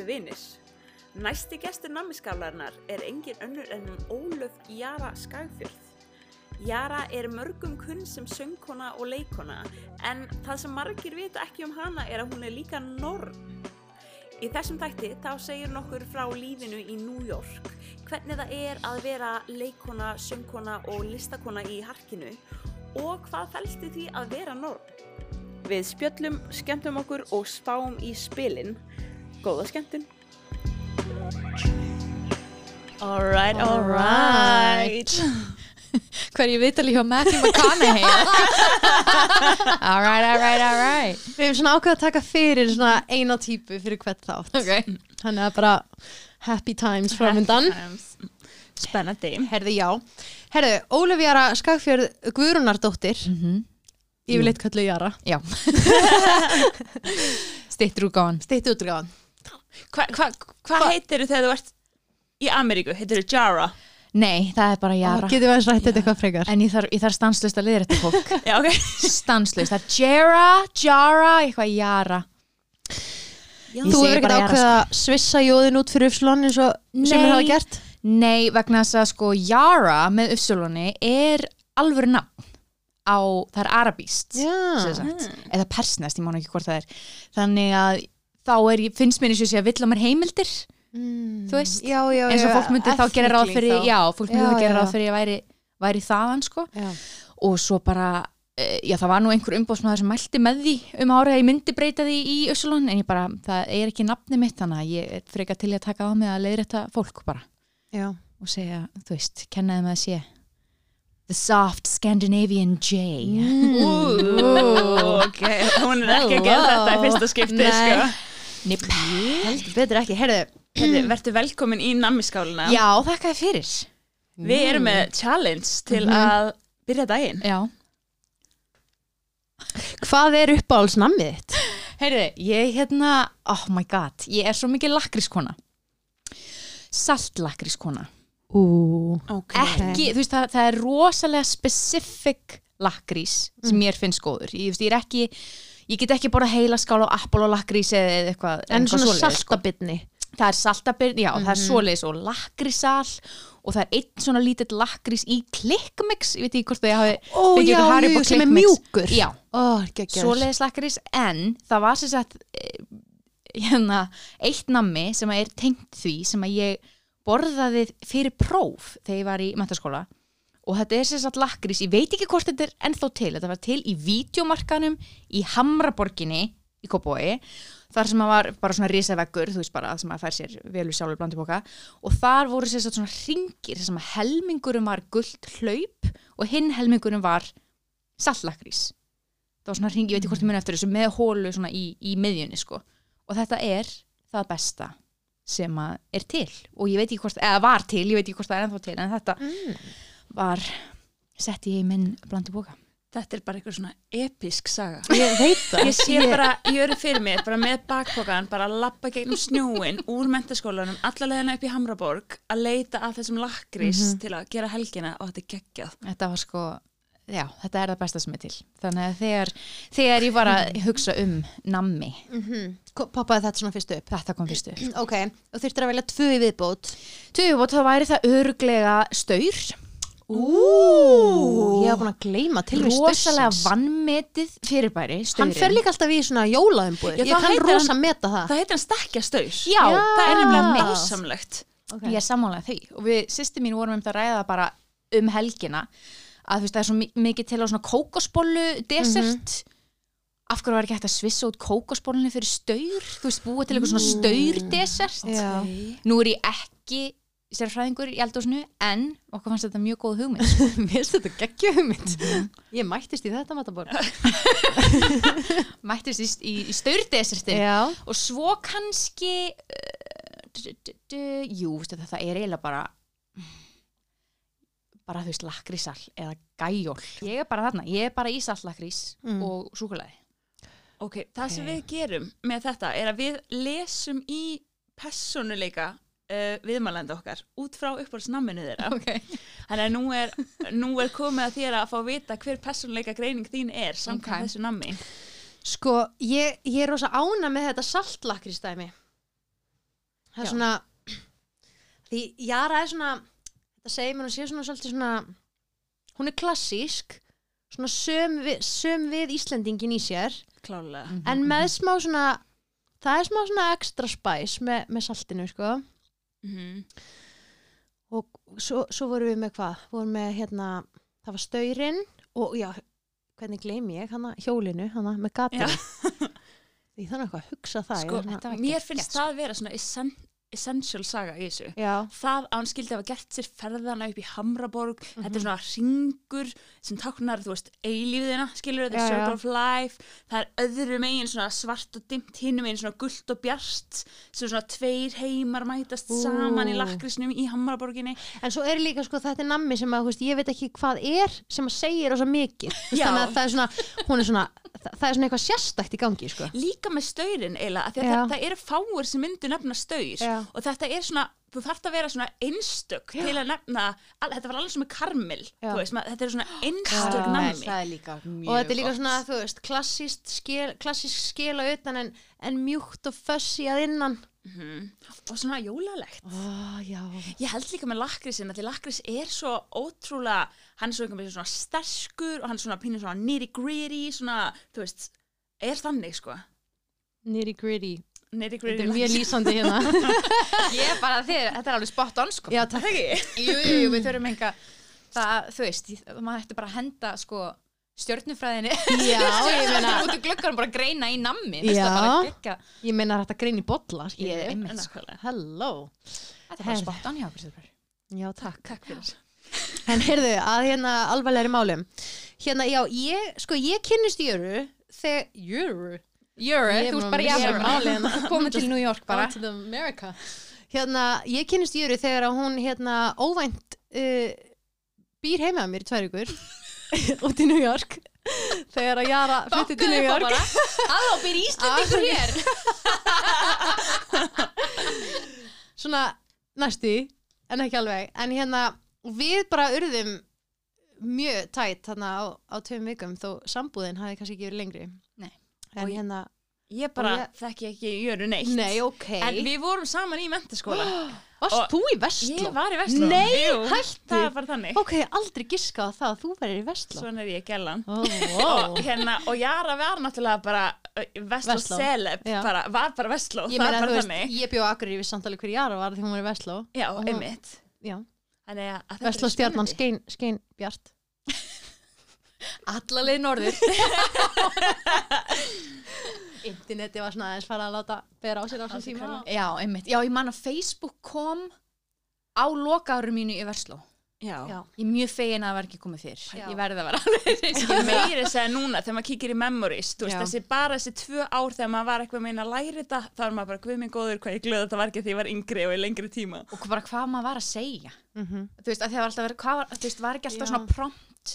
kæru vinir. Næsti gestur nammiskálarinnar er engin önnur en Ólöf Jara Skagfjörð. Jara er mörgum kunn sem söngkona og leikona en það sem margir vita ekki um hana er að hún er líka norn. Í þessum þætti þá segir nokkur frá lífinu í New York, hvernig það er að vera leikona, söngkona og listakona í harkinu og hvað fælst í því að vera norn. Við spjöllum, skemmtum okkur og spáum í spilin. Góða skemmtun! Alright, alright Hverju vitali hjá Matthew McConaughey? Alright, alright, alright Við hefum svona ákveð að taka fyrir svona eina típu fyrir hvert þátt. Ok. Þannig að bara happy times framöndan Spennandi. Herði já. Herði, Ólaf Jara Skagfjörð Guðrunardóttir mm Yfirleitt kallu Jara. Já. Stittur úr gáðan Steitt útgáðan Hvað hva, hva heitir þegar þú ert í Ameríku? Heitir þú Jara? Nei, það er bara Jara. Getur við að rætta þetta eitthvað frekar. En ég þarf, ég þarf stanslust að liða þetta fólk. Já, ok. Stanslust, það er Jara, Jara, eitthvað Jara. Ég Þú hefur ekkert bara Jara, ákveð að svissa jóðin út fyrir Ufslón eins og sem Nei. er hafa gert? Nei, vegna þess að sko Jara með uppsölunni er alvöru nafn á, það er arabíst sem Já, sagt, eða persnest, ég man ekki hvort það er. Þannig að þá er, finnst mér eins og sé að vill á mér heimildir Mm. þú veist, já, já, eins og fólk myndi þá gera ráð fyrir, þá. já, fólk myndi þá gera ráð fyrir að væri, væri þaðan sko og svo bara, eh, já það var nú einhver umbóðsmaður sem mælti með því um árið að ég myndi breyta því í Össulón en ég bara, það er ekki nafni mitt þannig að ég er frekar til að taka á mig að leiðrætta fólk bara Já. og segja, þú veist, kennaði með að sé The Soft Scandinavian J Ú, ok. Hún er ekki að gera þetta í fyrsta skipti, sko. Nip. Heldur betur ekki, herðu Heyrðu, Vertu velkomin í nammiskáluna. Já, þakka þér fyrir. Við erum með challenge til að byrja daginn. Já. Hvað er uppáhaldsnammið þitt? Heyrðu, ég hérna, oh my god ég er svo mikið lakrískona saltlakrískona Ú, Ok. ekki, þú veist, það, það er rosalega specific lakrís sem mér finnst góður. Ég, þú veist, ég er ekki ég get ekki bara heila skál á apple og lakrís eða eitthvað en eitthvað svona svoleiðis, sko. saltabitni það er saltabirn, já, það er svoleiðis og lakrísal og það er einn svona lítill lakrís í klikkmix ég veit ekki hvort þið hafi Ó, fengið já, Haribo jú, sem er mjúkur. geggjör svoleiðis lakrís en það var sem sagt eh, hérna, eitt nammi sem er tengt því sem að ég borðaði fyrir próf þegar ég var í mentaskóla og þetta er sem sagt lakrís, ég veit ekki hvort þetta er ennþá til, þetta var til í vídeomarkanum í Hamraborginni í Kópói, þar sem að var bara svona risaveggur, þú veist bara að fær sér velu sjálfur blandiboka og þar voru sem sagt svona ringir sem að helmingurum var gullt hlaup og hinn helmingurum var sallakrís það var svona ringi, ég veit ekki hvort ég muni eftir þessu með hólu svona í, í miðjunni sko. Og þetta er það besta sem að er til. Og ég veit ekki hvort, eða var til, ég veit ekki hvort það er ennþá til en þetta var sett í minn blandi bóka Þetta er bara eitthvað svona episk saga. Ég veit það. Ég sé bara, ég eru fyrir mér, bara með bakpokan, bara að lappa gegnum snjúin úr mentaskólanum, allalegina upp í Hamraborg, að leita að þessum lakrís til að gera helgina og þetta er geggjað. þetta var sko, já, þetta er það besta sem er til. Þannig að þegar, þegar ég var að hugsa um nammi Poppaði þetta svona fyrst upp. Þetta kom fyrstu Ok, og þurftir að velja tvö í viðbót. Tugubót, þá væri það örglega staur Ú, ég var búin að gleyma til við stössins vannmetið fyrirbæri Hann staurinn. fer líka alltaf í svona jólaumbúð Já, Ég kann rosa hann- meta það. Það heitir hann stekja staur. Já, það er nefnilega mitt. másamlegt. Ég er sammálega því. Og við sýsti mín vorum um þetta að ræða bara um helgina að þú veist það er svo mi- mikið til á svona kókosbollu desert. Af hverju var ekki hægt að svissa út kókosbollunni fyrir staur? Þú veist búið til eitthvað svona staur desert? Já. nú er ég ekki sérfræðingur í eldósnu en okkur fannst þetta mjög góð hugmynd. Mér finnst þetta geggju hugmynd. Ég mættist í þetta matabor mættist í, í, í Já. Og svo kannski uh, jú, veistu, það er eiginlega bara bara þú veist lakrísal eða gæjól. Ég er bara þarna, ég er bara í sallakrís Mm. og súkulæði Ok, það sem við gerum með þetta er að við lesum í personuleika uh, viðmælenda okkar út frá uppáhaldsnamminu þeirra. okay. Þannig að nú er, nú er komið að þér að fá að vita hver personuleika greining þín er samkvæmt Ok. þessu nammi. Sko, ég, ég er rosa ána með þetta saltlakristæmi það er Já. svona því Jara er svona þetta segir mér hún sé svona svolítið svona hún er klassísk svona söm við, söm við Íslendingin í sér Klálega. En með smá svona það er smá svona extra spice með, með saltinu sko Mhm. og svo, svo vorum við með hvað? Vorum með hérna, það var staurinn og já, hvernig gleymi ég hana, hjólinu, hana, með gatinu? Því þannig að hugsa það Sko, ég, var mér finnst það vera svona essential saga í þessu. já, Það að hann skildi hafa gert sér ferðana upp í Hamraborg, Mhm. þetta er svona ringur sem táknar, þú veist, eilífiðina, skilur þetta, circle of life, það er öðru megin svona svart og dimmt, hinum megin svona gullt og bjart, sem svona tveir heimar mætast Ú. saman í lakrisnum í Hamraborginni. en svo er líka sko þetta nammi sem að, veist, ég veit ekki hvað er sem að segir ósa mikið þannig að það er svona, hún er svona það, það er svona eitthvað sérstækt í gangi sko Líka með staurin eiginlega, af því að Já. það, það eru fáir sem myndu nefna staur Já. og þetta er svona, þú þarft að vera svona einstök til að nefna, al, þetta var alveg sem með karmel, Já. þú veist, maður, þetta er svona einstök Já. er líka mjög og þetta er líka gott. svona, þú veist, klassísk skil á utan en, en mjúkt og fössi að innan Mhm. og svona jólalegt. Já. Ég held líka með lakrísin að því lakrís er svo ótrúlega hann er svona sterkur og hann er svona pínur svona nitty gritty svona, þú veist, er þannig sko. Nitty gritty þetta er mjög lýsandi hérna. Ég er bara þér, þetta er alveg spot on sko. Já, takk. Jú, jú, jú, við þurfum enga það, þú veist, maður ætti bara að henda sko stjörnufræðinni. Meina út í gluggan bara að greina í nammi Já. bara ég meina þetta grein í bolla ég er einmitt sko. Nákvæmlega. hello. Þetta er bara Herri. spot on hjá já, takk. Takk En heyrðu, að hérna alvarlegri málum. Hérna, já, ég, sko, ég kynnist Jöru Þegar, Jöru? Jöru, þú ert bara hérna. komið til New York bara. To the America Hérna, ég kynnist Jöru þegar hún, hérna, óvænt uh, Býr heima að mér ykkur Út í New York. Þegar að Jara flytti til New York. Halló, býr Íslandingur hér? Svona, næstu En ekki alveg. En hérna, við bara urðum Mjög tætt þarna á, á tveim vikum Þó sambúðin hafi kannski ekki verið lengri. Nei. En Og ég- hérna, ég bara ég- þekki ekki jöru neitt. Nei, ok. En við vorum saman í mentaskóla Varst þú í Vestló? ég var í Vestló Nei, Jú, hættu. það var þannig. Ok, aldrei giska á það að þú verður í Vestló svona er ég gellan. Oh, og, hérna, og Jara var náttúrulega bara Vestló Já. bara, var bara Vestló, Ég meina, þú veist, þannig. ég bjóð akkur í samtali hver Jara var því hún var í Vestló já, einmitt. Já, Vestló stjarnan skein, skein bjart. Alla leið norður Interneti var svona aðeins fara að láta bera á sér á þessum kalla. Já, einmitt, já, ég man að Facebook kom á lokaáru mínu í Versló Já. Já. Ég er mjög fegin að það var ekki komið fyrr Já. Ég verði að vera alveg Ég meiri segja núna þegar maður kíkir í memories þú veist, þessi, bara þessi tvö ár þegar maður var eitthvað að meina að læra þetta þá er maður bara guð minn góður hvað ég glöð þetta var ekki því ég var yngri og í lengri tíma Og bara hvað maður var að segja Mhm. Þú veist, að það var alltaf verið, var, þú veist, var ekki alltaf Já. svona prompt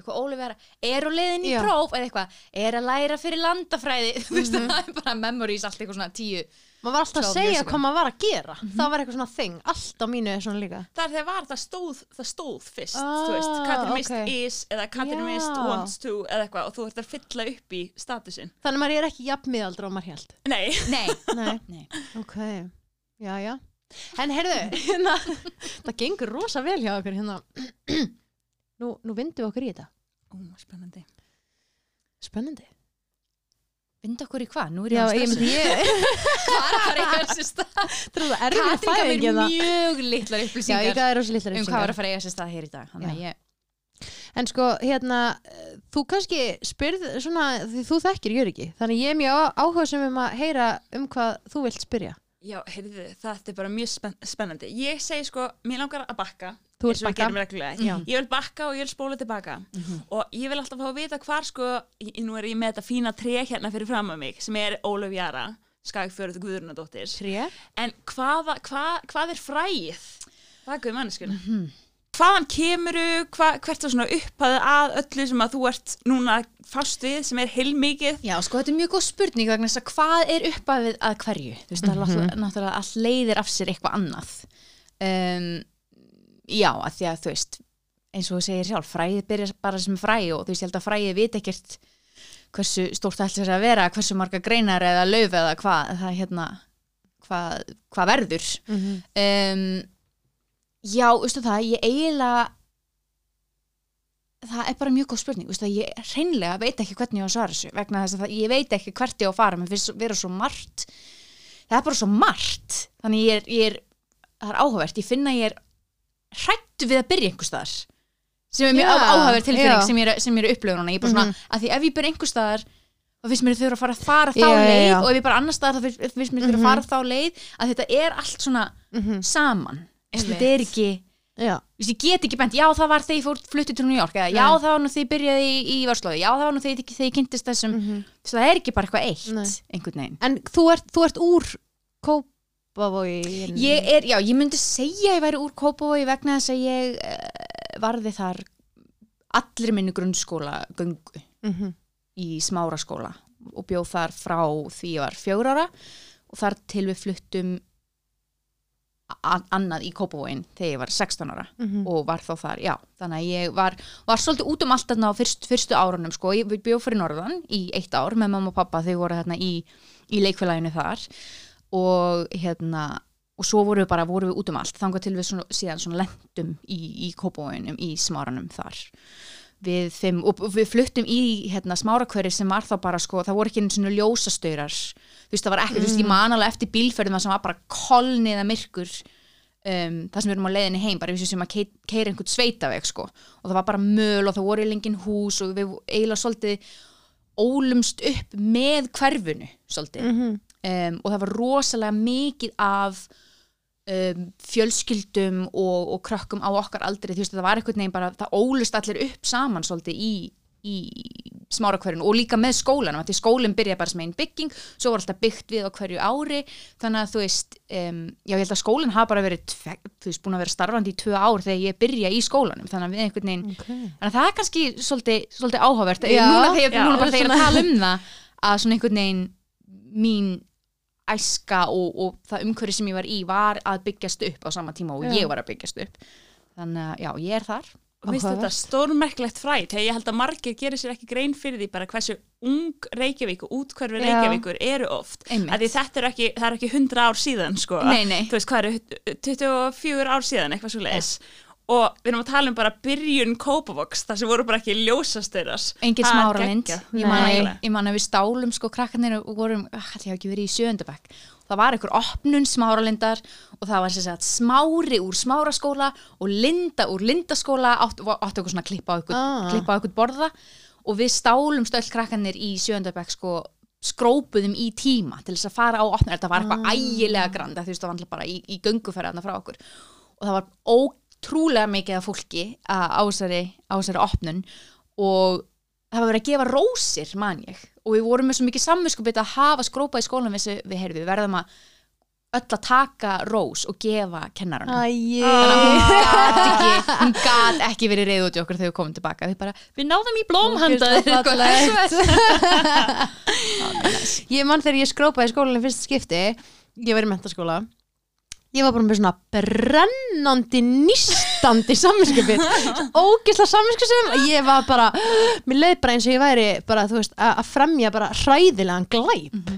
eitthvað Óli vera, er á leiðin í Já. próf? Eða eitthvað, er að læra fyrir landafræði. Þú veist, það er bara memories allt eitthvað svona tíu Maður var alltaf að 12 segja ago. hvað maður var að gera. Það var eitthvað svona þing, allt á mínu er svona líka. Það er þegar var það stóð, það stóð fyrst Ah, þú veist, Katarmist ok. is eða Katarmist Já. wants to eða eitthvað og þú ert að fylla upp í statusin Þannig maður er ekki jafn miðaldra og maður held Nei, Nei, Nei, nei. Ok, já, já. En heyrðu, hérna, það gengur rosa vel hjá okkur hérna Nú, nú vindum við okkur í þetta. Ó, spennandi. Spennandi. Vindu okkur í hvað? Nú er Já, ég ég að ég Hvað er að fara í þessu stað? Það er það erfið Katrín gaf fæðing mér hérna mjög litlar Já, ég upplýsingar gæði rosa litlar um hvað upplýsingar. að fara í þessu stað hér í dag að Já. ég, En sko, hérna, þú kannski spyrð svona, því þú þekkir Jörgi Þannig ég er mjög áhuga sem um að heyra um hvað þú vilt spyrja. Já, heyrðu, þetta er bara mjög spenn spennandi. Ég segi sko, mér langar að bakka Þú við bakka? Já. Ég vil bakka og ég vil spóla tilbaka og ég vil alltaf fá að vita hvar sko ég, nú er ég með þetta fína tré hérna fyrir fram að mig sem er Ólöf Jara Skagfjörð Guðrunadóttir en hvaða, hvað, hvað er fræð? Hvað er manneskuna? Mhm. Hvaðan kemuru, hva, hvert er svona upphæðið að öllu sem að þú ert núna að fást við sem er heilmikið? Já, sko, þetta er mjög góð spurning vegna þess að hvað er uppafið að hverju? Þú veist, það er náttúrulega- náttúrulega allt leiðir af sér eitthvað annað. Um, já, að því að þú veist, eins og þú segir sjálf, fræðið byrjar bara sem fræði og þú veist, ég held að fræðið veit ekkert hversu stórt það sér að vera, hversu marga greinar eða lauf eða hvað, það hérna, hvað hva verður Mhm. um, já, veistu það, ég eiginlega það er bara mjög góð spurning veistu það, ég hreinlega veit ekki hvernig ég á að svara þessu vegna þess að það, ég veit ekki hvert ég á að fara mér finnst vera svo margt það er bara svo margt þannig ég er, ég er það er áhugavert, ég finna ég er hrættu við að byrja einhver staðar sem er mjög Já, áhugaverð tilfinning já. sem ég er, sem ég er upplifun núna, ég er bara svona Mhm. að því ef ég byrja einhver staðar þá finnst mér þau að fara að fara þá Já, leið já. og ef ég bara annar staðar þá finnst, mér þau að Mhm. fara þá leið að þetta er allt svona Mhm. saman þetta er ekki ég get ekki bent, já það var þegar ég fór flutti til New York eða já það var nú þegar ég byrjaði í, í Varslóði já það var nú þegar, ég- ég kynntist þessum Mhm. Það er ekki bara eitthvað eitt Nei. einhvern veginn En þú ert, þú ert úr Kópavogi ég er, já, ég myndi segja ég væri úr Kópavogi vegna þess að ég uh, varði þar allir minni grunnskóla göngu Mhm. í smáraskóla og bjóð þar frá því ég var fjögur ára og þar til við fluttum annað í Kópavóin þegar ég var 16 ára Mhm. og var þá þar, já, þannig að ég var, var svolítið út um allt þarna á fyrst, fyrstu árunum sko, ég bjóð fyrir Norðan í eitt ár með mamma og pappa þegar voru þarna í, í leikfélaginu þar og hérna og svo voru við bara, voru við út um allt. Þangað til við svona, síðan svona lendum í, í Kópavóinum, í smáranum þar. Við þeim, og við fluttum í hérna, smárakverfi sem var þá bara sko, það voru ekki einu svona ljósastaurar. Þú veist, það var ekki, þú veist, ég man alveg eftir bílferðum það sem var bara kolniða myrkur um, það sem við erum á leiðinni heim bara við sem að keira einhvern sveitaveg sko. og það var bara möl og það voru lengin hús og við eiginlega svolítið ólumst upp með hverfunu svolítið. Mhm. Um, og það var rosalega mikið af um, fjölskyldum og, og krökkum á okkar aldrei, þú veist það var einhvern veginn bara það ólust allir upp saman svolítið í, í smárakverjun og líka með skólanum, því skólinn byrja bara sem einn bygging, svo var alltaf byggt við á hverju ári, þannig að þú veist um, já ég held að skólinn hafa bara verið þú veist búin að vera starfandi í tvö ár þegar ég byrja í skólanum, þannig að veginn okay. Þannig að það er kannski svolítið, svolítið áhugavert. Já, núna þegar, ég er að tala um það að svona einhvern veginn mín æska og, og það umhverfi sem ég var í var að byggjast upp á sama tíma og Já. ég var að byggjast upp þannig að já, ég er þar og minnst Áhugavert. þetta stórmerkilegt fræ þegar ég held að margir gerir sér ekki grein fyrir því bara hversu ung Reykjavík og útkverfi Já. Reykjavíkur eru oft þetta er ekki, það er ekki 100 ár síðan sko. Nei, nei. þú veist hvað eru 24 ár síðan eitthvað svo leiðis og við erum að tala um bara byrjun Kópavox þar sem voru bara ekki ljósastöðras engin smáralind ég man, Nei. að, ég man að við stálum sko krakkarnir og vorum, allir hafa ekki verið í sjöndabæk það var einhver opnun smáralindar og það var sem sagt smári úr smáraskóla og linda úr lindaskóla áttu, áttu eitthvað svona að klippa á eitthvað, Ah. klippa á eitthvað borða. Og við stálum stöll krakkarnir í sjöndabæk sko skrópuðum í tíma til þess að fara á opnun. Þetta var eitthvað Ah. ægilega veist það var alltaf bara í, í gönguferðarna frá okkur. Og það var ótrúlega mikið af fólki á þessari, opnun og það var verið að gefa rósir man ég. Og við vorum með svo mikið samvinskupið að hafa skrópað í skólanum við, við, heyrðu, við verðum að öll að taka rós og gefa kennaranum Æi þannig að hún gat ekki hún gat ekki verið reyð út í okkur þegar við komum tilbaka við bara, við náðum í blómhanda. Ég mann þegar ég skrópaði í skólanum fyrst skipti Ég var í mentaskóla Ég var bara með svona brennandi nýstandi samvinskupið Ógisla samvinskupið Ég var bara, mér leið bara eins og ég væri bara, þú veist, að fremja bara hræðilegan glæp.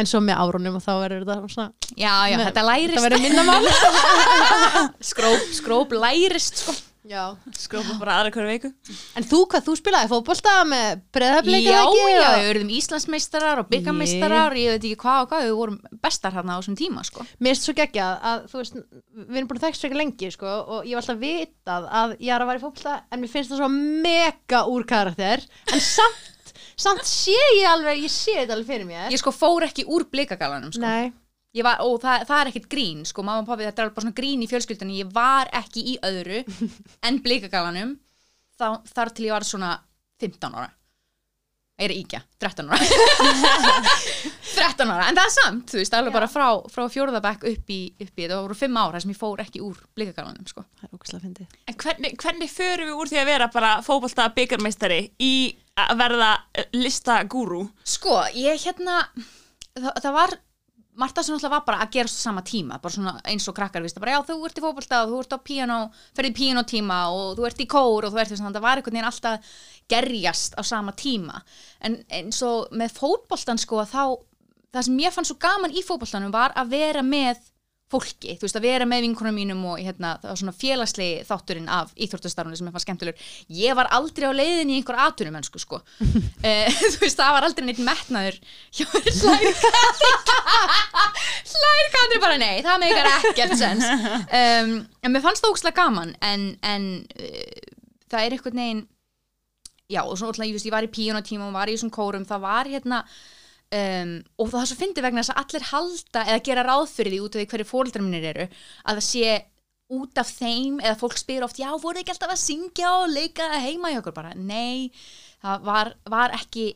En svo með árunum og þá verður þetta svona já, já, Nei, þetta lærist. Það verður minna mál. Skróp, skróp lærist sko. Já skrópa bara aðra hverju veiku En þú, hvað, þú spilaði fótbolta með breðafleika já, ekki? já, við verðum Íslandsmeistarar og byggameistarar og ég veit ekki hvað og hvað, við vorum bestar hérna á þessum tíma sko. Mér finnst svo geggjað að þú veist, við erum búin að þekkst fyrir lengi sko, og ég var alltaf vitað að ég er að vera í fótbolta en mér finnst það svo mega úr karakter en samt, samt sé ég alveg, ég sé þetta alveg fyrir mér ég sko fór ekki úr blikagalanum sko. Nei, var, og það, það er ekkert grín sko, mamma og pappi, þetta er alveg bara svona grín í fjölskyldunni. Ég var ekki í öðru en blikagalanum þá, þar til ég var svona 15 ára. Ég er íkja, 13 ára. 13 ára, en það er samt þú veist, alveg bara frá, frá fjórðabæk upp í, upp í það voru 5 ára sem ég fór ekki úr blikagalanum sko. er en hvernig, hvernig förum við úr því að vera bara fótbolta byggarmeistari í að verða listagúrú? Sko, ég hérna það, það var Marta sem alltaf var bara að gerast á sama tíma bara svona eins og krakkar, viðst, bara já þú ert í fótbolta og þú ert á píano, ferði í píanotíma og þú ert í kór og þú ert þess að það var einhvern veginn alltaf gerjast á sama tíma. En eins og með fótboltan sko þá það sem ég fann svo gaman í fótboltanum var að vera með fólki, þú veist, að vera með vinkunum mínum og hérna, það var svona félagslegi þátturinn af íþórtastarfunni sem ég fann skemmtilegur. Ég var aldrei á leiðinni í einhver atunum mennsku, sko. Uh, þú veist, það var aldrei neitt metnaður Katri bara nei, það meikar ekkert sens. Um, en mér fannst það ógslag gaman en, en uh, það er einhvern veginn já, og svona, ég, veist, ég var í píjónatíma og var í þessum kórum, það var hérna Um, og það er svo fyndið vegna þess að allir halda eða gera ráð fyrir því út af því hverju fólkdrar minnir eru að það sé út af þeim eða fólk spyr oft já voru ekki alltaf að syngja og leika heima í okkur bara nei það var, var ekki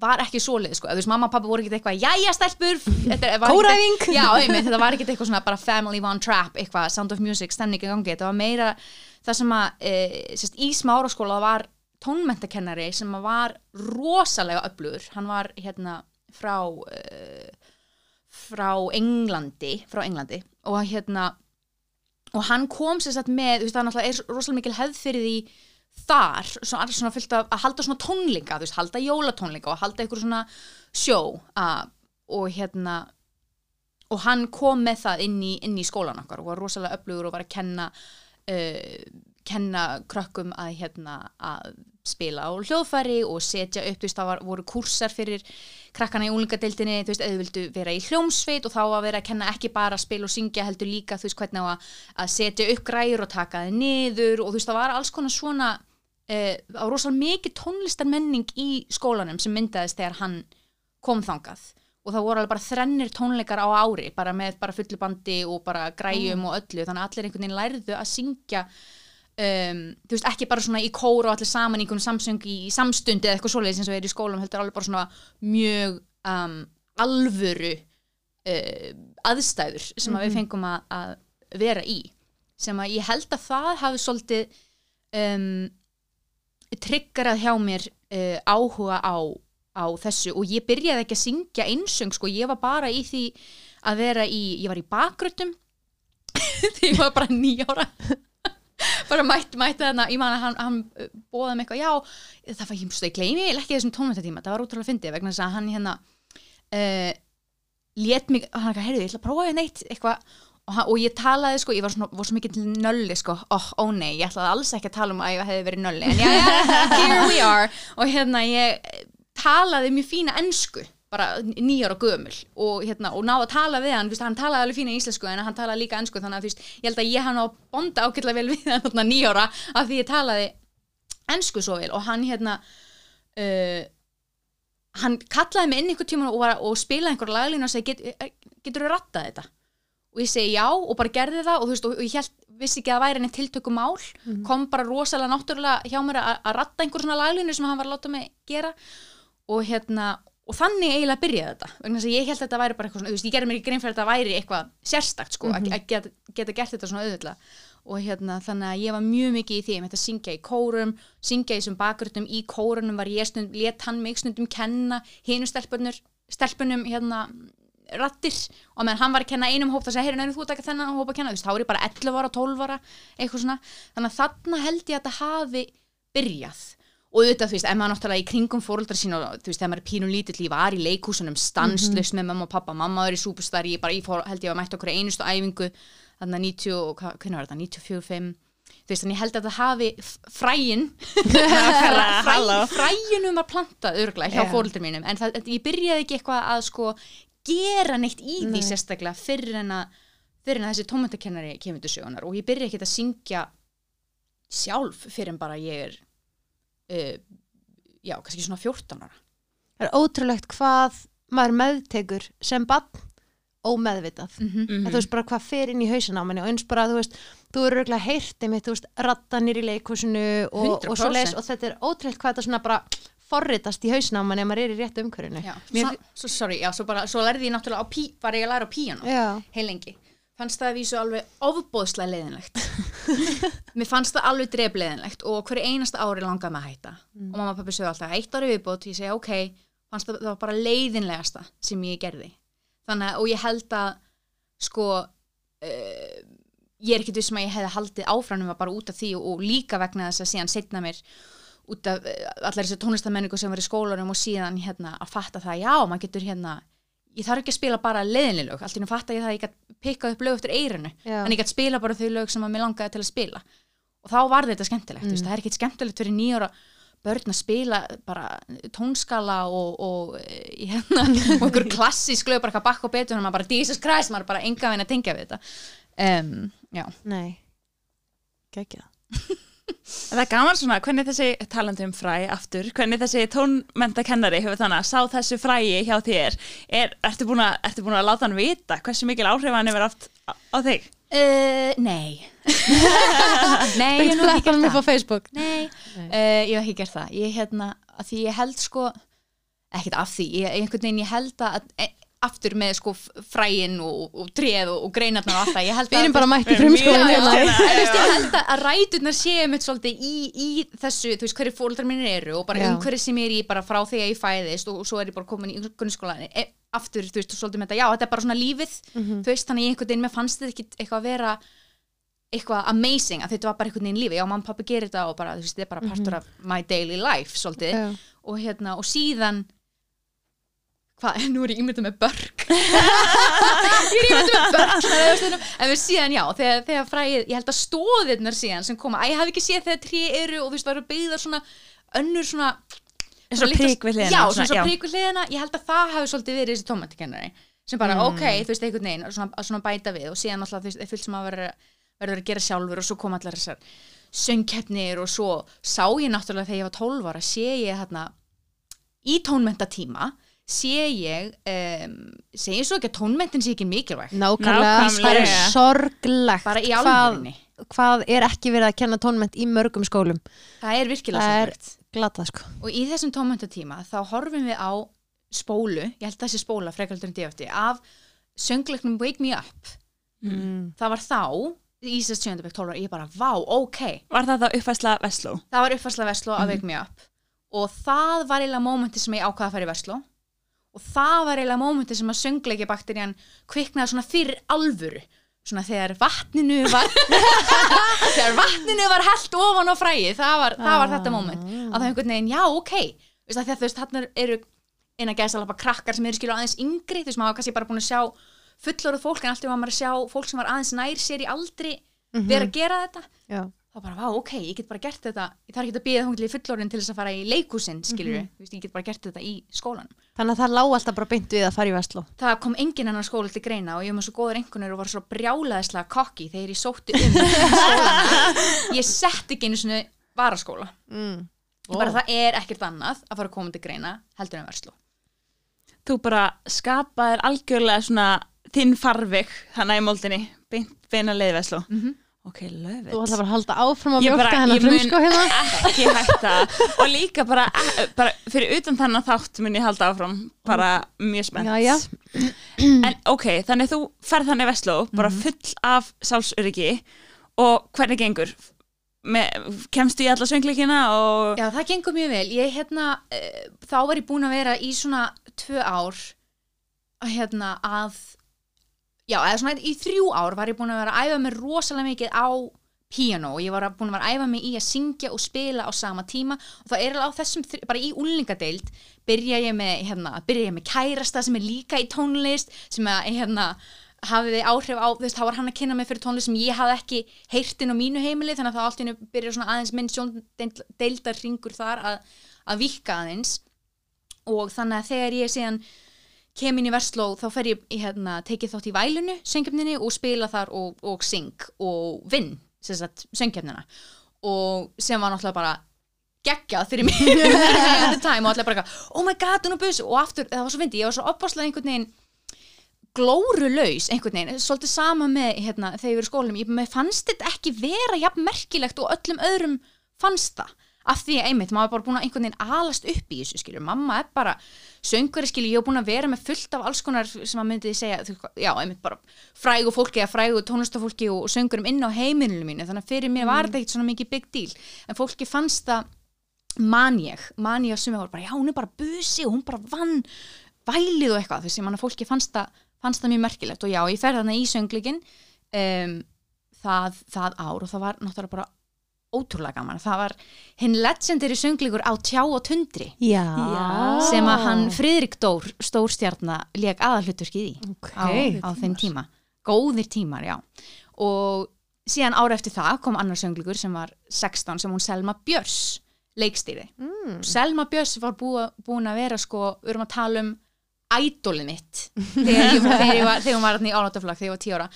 var ekki svoleið sko, þú veist mamma og pappa voru ekki eitthvað jæja stelpur. Kóræfing. Já, einmitt, þetta var ekki eitthvað svona bara family one trap eitthvað, sound of music, stemning í gangi. Þetta var meira það sem að e, sérst, í smáraskóla var tónmentakennari sem var rosalega öflugur, hann var hérna frá uh, frá Englandi frá Englandi. Og hérna og hann kom sér satt með þú veist það er rosalega mikil hefð fyrir því þar, svona, svona fylgt að, að halda svona tónleika, þú veist, halda jólatónleika og halda eitthvað svona sjó að, og hérna og hann kom með það inn í, inn í skólan okkar og var rosalega öflugur og var að kenna uh, kenna krökkum að hérna að spila á hljóðfæri og setja upp, þú veist, það var, voru kursar fyrir krakkana í úlingadeildinni, þú veist, eða vildu vera í hljómsveit og þá að vera að kenna ekki bara að spila og syngja heldur líka, þú veist, hvernig að, að setja upp græur og taka þið niður og þú veist, það var alls konar svona uh, á rosalega mikið tónlistarmenning í skólanum sem myndaðist þegar hann kom þangað og það voru alveg bara þrennir tónleikar á ári bara með bara fullubandi og bara græjum mm. og öllu, þannig að allir einhvern veginn lærðu að syngja um, þú veist, ekki bara svona í kóru og allir saman í einhvern samsöng í, í samstundi eða eitthvað svoleiðis eins og er í skólum heldur alveg bara svona mjög um, alvöru uh, aðstæður sem að við mhm. fengum að, að vera í. Sem að ég held að það hafi svolítið um, triggerað hjá mér uh, áhuga á, á þessu. Og ég byrjaði ekki að syngja einsöng sko, ég var bara í því að vera í, ég var í bakgröndum því ég var bara nýjára bara mætti mætt þarna, ég man að hann, hann uh, bóða mig eitthvað, já, það var, ég mjög gleymi ekki þessum tónmyndatíma, það var útrúlega fyndið vegna þess að hann hérna uh, let mig, hann eitthvað, heyrðu, ég ætla að prófa hérna eitt eitthvað. Og, hann, og ég talaði sko, ég var svona, var svo mikið nölli sko, oh, ó nei, ég ætlaði alls ekki að tala um að ég hefði verið nölli, en já, já, here we are. Og hérna ég talaði mjög fína ennsku bara nýjar og gömul og, hérna, og náðu að tala við hann, hann talaði alveg fína í íslensku en hann talaði líka ennsku þannig að fyrst, ég held að ég hann á bonda ákveðlega vel við hann nýjára af því ég talaði ennsku svo vel og hann hérna uh, hann kallaði mig inn einhver tíma og, var, og spilaði einhver laglínu og segi Get, getur þú rattað þetta og ég segi já og bara gerði það og, veist, og ég held, vissi ekki að það væri enn tiltökum mál mm -hmm. kom bara rosalega náttúrulega hjá mér að, að ratta einhver svona laglínu sem hann var að láta mig gera og hérna og þannig eiginlega byrjaði þetta vegna þess að ég held að þetta væri bara eitthvað svona auðvist, ég gerði mér ekki grein fyrir að þetta væri eitthvað sérstakt sko, mm -hmm. að geta, geta gert þetta svona auðvitað og hérna þannig að ég var mjög mikið í því, ég mætti að syngja í kórum syngja í þessum bakgröndum, í kórunum var ég stund, let hann mig stundum kenna hinu stelpunum hérna rattir og meðan hann var að kenna einum hóp þess að heyrðu nefnum þú að taka þennan hóp að kenna, þú veist, þá er ég bara 11 ára, 12 ára, eitthvað svona. Þannig að þarna held ég að þetta hafi byrjað og auðvitað, þú veist, maður náttúrulega í kringum fóröldar sín og þú veist, þegar maður er pínum lítill ég var í leikúsunum stanslust mm -hmm. með mamma og pappa mamma var í súpustar, ég bara, ég fór, held ég að mætti okkur einustu æfingu, þannig að 90, hvernig var þetta, 94-5 þú veist, þannig ég held að það hafi fræin fræ, fræinum var plantað örglega hjá yeah. fóröldar mínum, en það, ég byrjaði ekki eitthvað að sko gera neitt í Nei. því sérstaklega fyrir en að fyrir en að þessi tómöndakennari kemur til sjöunar og ég byrjaði ekki að syngja sjálf fyrir en bara ég er uh, já, kannski svona 14 ára. Það er ótrúlegt hvað maður meðtekur sem bann ómeðvitað. Mm -hmm. þú veist bara hvað fer inn í hausin á manni og eins bara þú veist, þú eru reglulega heyrtið mitt, þú veist, rattanir í leikúsinu og, og svo les og þetta er ótrúlegt hvað þetta svona bara forritast í hausin á manni ef maður er í réttu umkörinu Mér... Svo, sorry, já, svo, bara, svo lærði ég náttúrulega á pí, var ég að læra á píjana heilengi fannst það að vísu alveg ofbóðslega leiðinlegt. Mér fannst það alveg drefleiðinlegt og hverju einasta ári langaði maður að hætta. Mm. og mamma og pappi sögðu alltaf eitt ári viðbót. Ég segja ok, fannst það, það var bara leiðinlegasta sem ég gerði. Þannig að og ég held að sko uh, ég er ekkert vissum að ég hefði haldið áfrænum bara út af því og, og líka vegna þess að síðan setna mér út af uh, allar þessu tónlistamenningu sem var í skólanum og síðan hérna að fatta það já, maður getur hérna ég þarf ekki að spila bara leiðinlega lög, allt í nú fatt að ég það að ég gætt pikkað upp lög eftir eirinu, Já. en ég gætt spila bara þau lög sem að mér langaði til að spila. Og þá var þetta skemmtilegt, mm. það er ekkit skemmtilegt fyrir nýjóra börn að spila bara tónskala og, og, eh, hérna, og einhver klassísk lög bara eitthvað bakk og betur, maður bara Jesus Christ, maður bara enga veginn að tengja við þetta. Um, já, Nei, geggja Það er gaman svona, hvernig þessi talandi um fræ aftur, hvernig þessi tónmentakennari hefur þannig að sá þessu fræi hjá þér, er, ertu búin að, ertu búin að láta hann vita hversu mikil áhrif hann hefur haft á, á þig? uh, nei. Nei, ég hef ekki gert það Facebook. Nei, uh, ég hef ekki gert það. Ég, hérna, að því ég held sko ekkert af því, ég, einhvern veginn ég held að aftur með sko fræin og, og treð og, og greinarnar og allt það, ég held Við erum að hérna. ég held að, að ræturnar séu mitt svolítið í, í þessu, þú veist, hverju fóldrar mínir eru og bara Já. umhverju sem ég er í bara frá þegar ég fæðist og, og svo er ég bara komin í grunnskóla e, aftur, þú veist, svolítið með þetta, já, þetta er bara svona lífið Mhm. þú veist, þannig ég einhvern veginn, mér fannst þetta ekki eitthvað að vera eitthvað amazing, að þetta var bara einhvern veginn lífi, já, mamma og pappi gerir þetta og bara, þú veist, þetta er bara partur af my daily life, svolítið, og hérna, og síðan hvað, nú er ég ímyndað með börg ég er ímyndað með börg svona, hérna, en við síðan, já, þegar, þegar fræðið, ég held að stóðirnar síðan sem koma, að ég hafði ekki séð þegar trí eru og þú veist, það eru byggðar svona önnur svona Eins og svona, svona, svona hliðina, ég held að það hafi svolítið verið þessi tómatikennari sem bara, Mm. ok, þú veist, einhvern veginn svona, að svona bæta við. Og síðan alltaf veist, er fullt sem að verður að gera sjálfur og svo kom allar þessar söngkeppnir og svo sá ég náttúrulega þegar ég var 12 ára, sé ég þarna í tónmentatíma sé ég um, segi svo ekki að tónmentin sé ekki mikilvæg Nákvæmlega, það er sorglegt bara í hvað, alvörinni, hvað er ekki verið að kenna tónment í mörgum skólum. Það er virkilega Það er- sorglegt. Glata sko. Og í þessum tónmentatíma þá horfum við á spólu, ég held að þessi spóla frekaldur en DFT, af söngleiknum Wake Me Up. Mm. það var þá í 7. bekk 12 ára, ég bara, vá, ok. Var það þá uppfæsla Vestló? það var uppfærsla Vestló að Wake Me Up. Og það var eiginlega mómenti sem ég ákvaða að fara í Vestló og það var eiginlega mómenti sem að söngleiki bakterían kviknaði svona fyrir alvöru. Svona þegar vatninu var þegar vatninu var held ofan á fræði það var, það var þetta móment að það einhvern veginn, já, ok. Veist það, þegar þú veist, þarna eru að gæsa alveg krakkar sem eru skilur aðeins yngri. Þú veist, maður var kannski bara búin að sjá fullorðu fólk en alltaf var maður að sjá fólk sem var aðeins nær sér í aldri vera að gera þetta. Já, þá bara, vá, ok, ég get bara gert þetta ég þarf ekki að býða þóngilega í fullorðin til þess að fara í leikúsin, skilur Mhm. við, ég get bara gert þetta í skólan. þannig að það lá alltaf bara beint við að fara í Vestló Það kom engin annar skóla til greina og ég var með svo góður einhvernir og var svo brjálaðislega kokki þegar ég sótti um. Ég sett ekki einu svona varaskóla. mm. Ég bara, það er ekkert annað að fara að koma til greina heldur en versló. Þú bara skapaðir algjörlega svona þinn farvig þannig í Ok, love it. Þú ætla bara að halda áfram að mjölka hennar ég mun- frumskó hérna ekki hætta og líka bara, bara fyrir utan þennan þátt mun ég halda áfram bara mjög spennt Jæja. en ok, þannig þú ferð þannig Vestló bara full af sálsöryggi og hvernig gengur? Með, kemstu í alla söngleikina og Já, það gengur mjög vel. Ég, hérna, uh, þá var ég búin að vera í svona tvö ár að, hérna, að já, eða svona í þrjú ár var ég búin að vera að æfa mig rosalega mikið á piano og ég var búin að vera að æfa mig í að syngja og spila á sama tíma og það er alveg á þessum, bara í úlingadeild byrja ég með, hérna, byrja ég með kærasta sem er líka í tónlist sem að, hérna, hafiði áhrif á, þú veist, þá var hann að kynna mig fyrir tónlist sem ég hafði ekki heyrt inn á mínu heimili þannig að það allt í einu byrja svona aðeins minn sjóndeildar ringur þar að, að vika aðeins. Og þannig að þegar ég síðan kem inn í Versló þá fer ég hérna, tekið þátt í vælunu söngjöfninni og spila þar og, og syng og vinn söngjöfnina og sem var náttúrulega bara geggjað fyrir mig time og allir bara oh my god, hún er bus og aftur, það var svo fyndi, ég var svo opbáslega einhvern veginn glórulaus einhvern veginn, svolítið sama með hérna, þegar ég verið í skólanum, ég fannst þetta ekki vera jafn merkilegt og öllum öðrum fannst það, af því að einmitt maður er bara búin að einhvern veginn alast upp í þessu skilur, mamma er bara söngari skilur, ég er búin að vera með fullt af alls konar sem að myndi segja, þú, já, einmitt bara frægu fólki eða frægu tónlistafólki og söngurum inn á heimilinu mínu, þannig að fyrir mér var þetta ekkert svona mikið big deal, en fólki fannst það man ég, man ég að sumi var bara, já, hún er bara busi og hún bara vann vælið og eitthvað, þessi manna fólki fannst það, fannst það mjög merkilegt. Og já, ég fer þarna í söngleikin um, það, það ár og það var náttúrulega bara ótrúlega gaman það var hinn legendary sönglíkur á tjá og tundri Já. Sem að hann Friðrik Dór stórstjarna leik aðalhutverkið í Ok. á, á þeim tíma góðir tímar, já og síðan ára eftir það kom annar sönglíkur sem var 16 sem hún Selma Björs leikstýri Mm. Selma Björs var búa, búin að vera sko, við erum að tala um ædólið mitt þegar, ég, þegar, ég var, þegar hún var í álátaflag þegar ég var 10 ára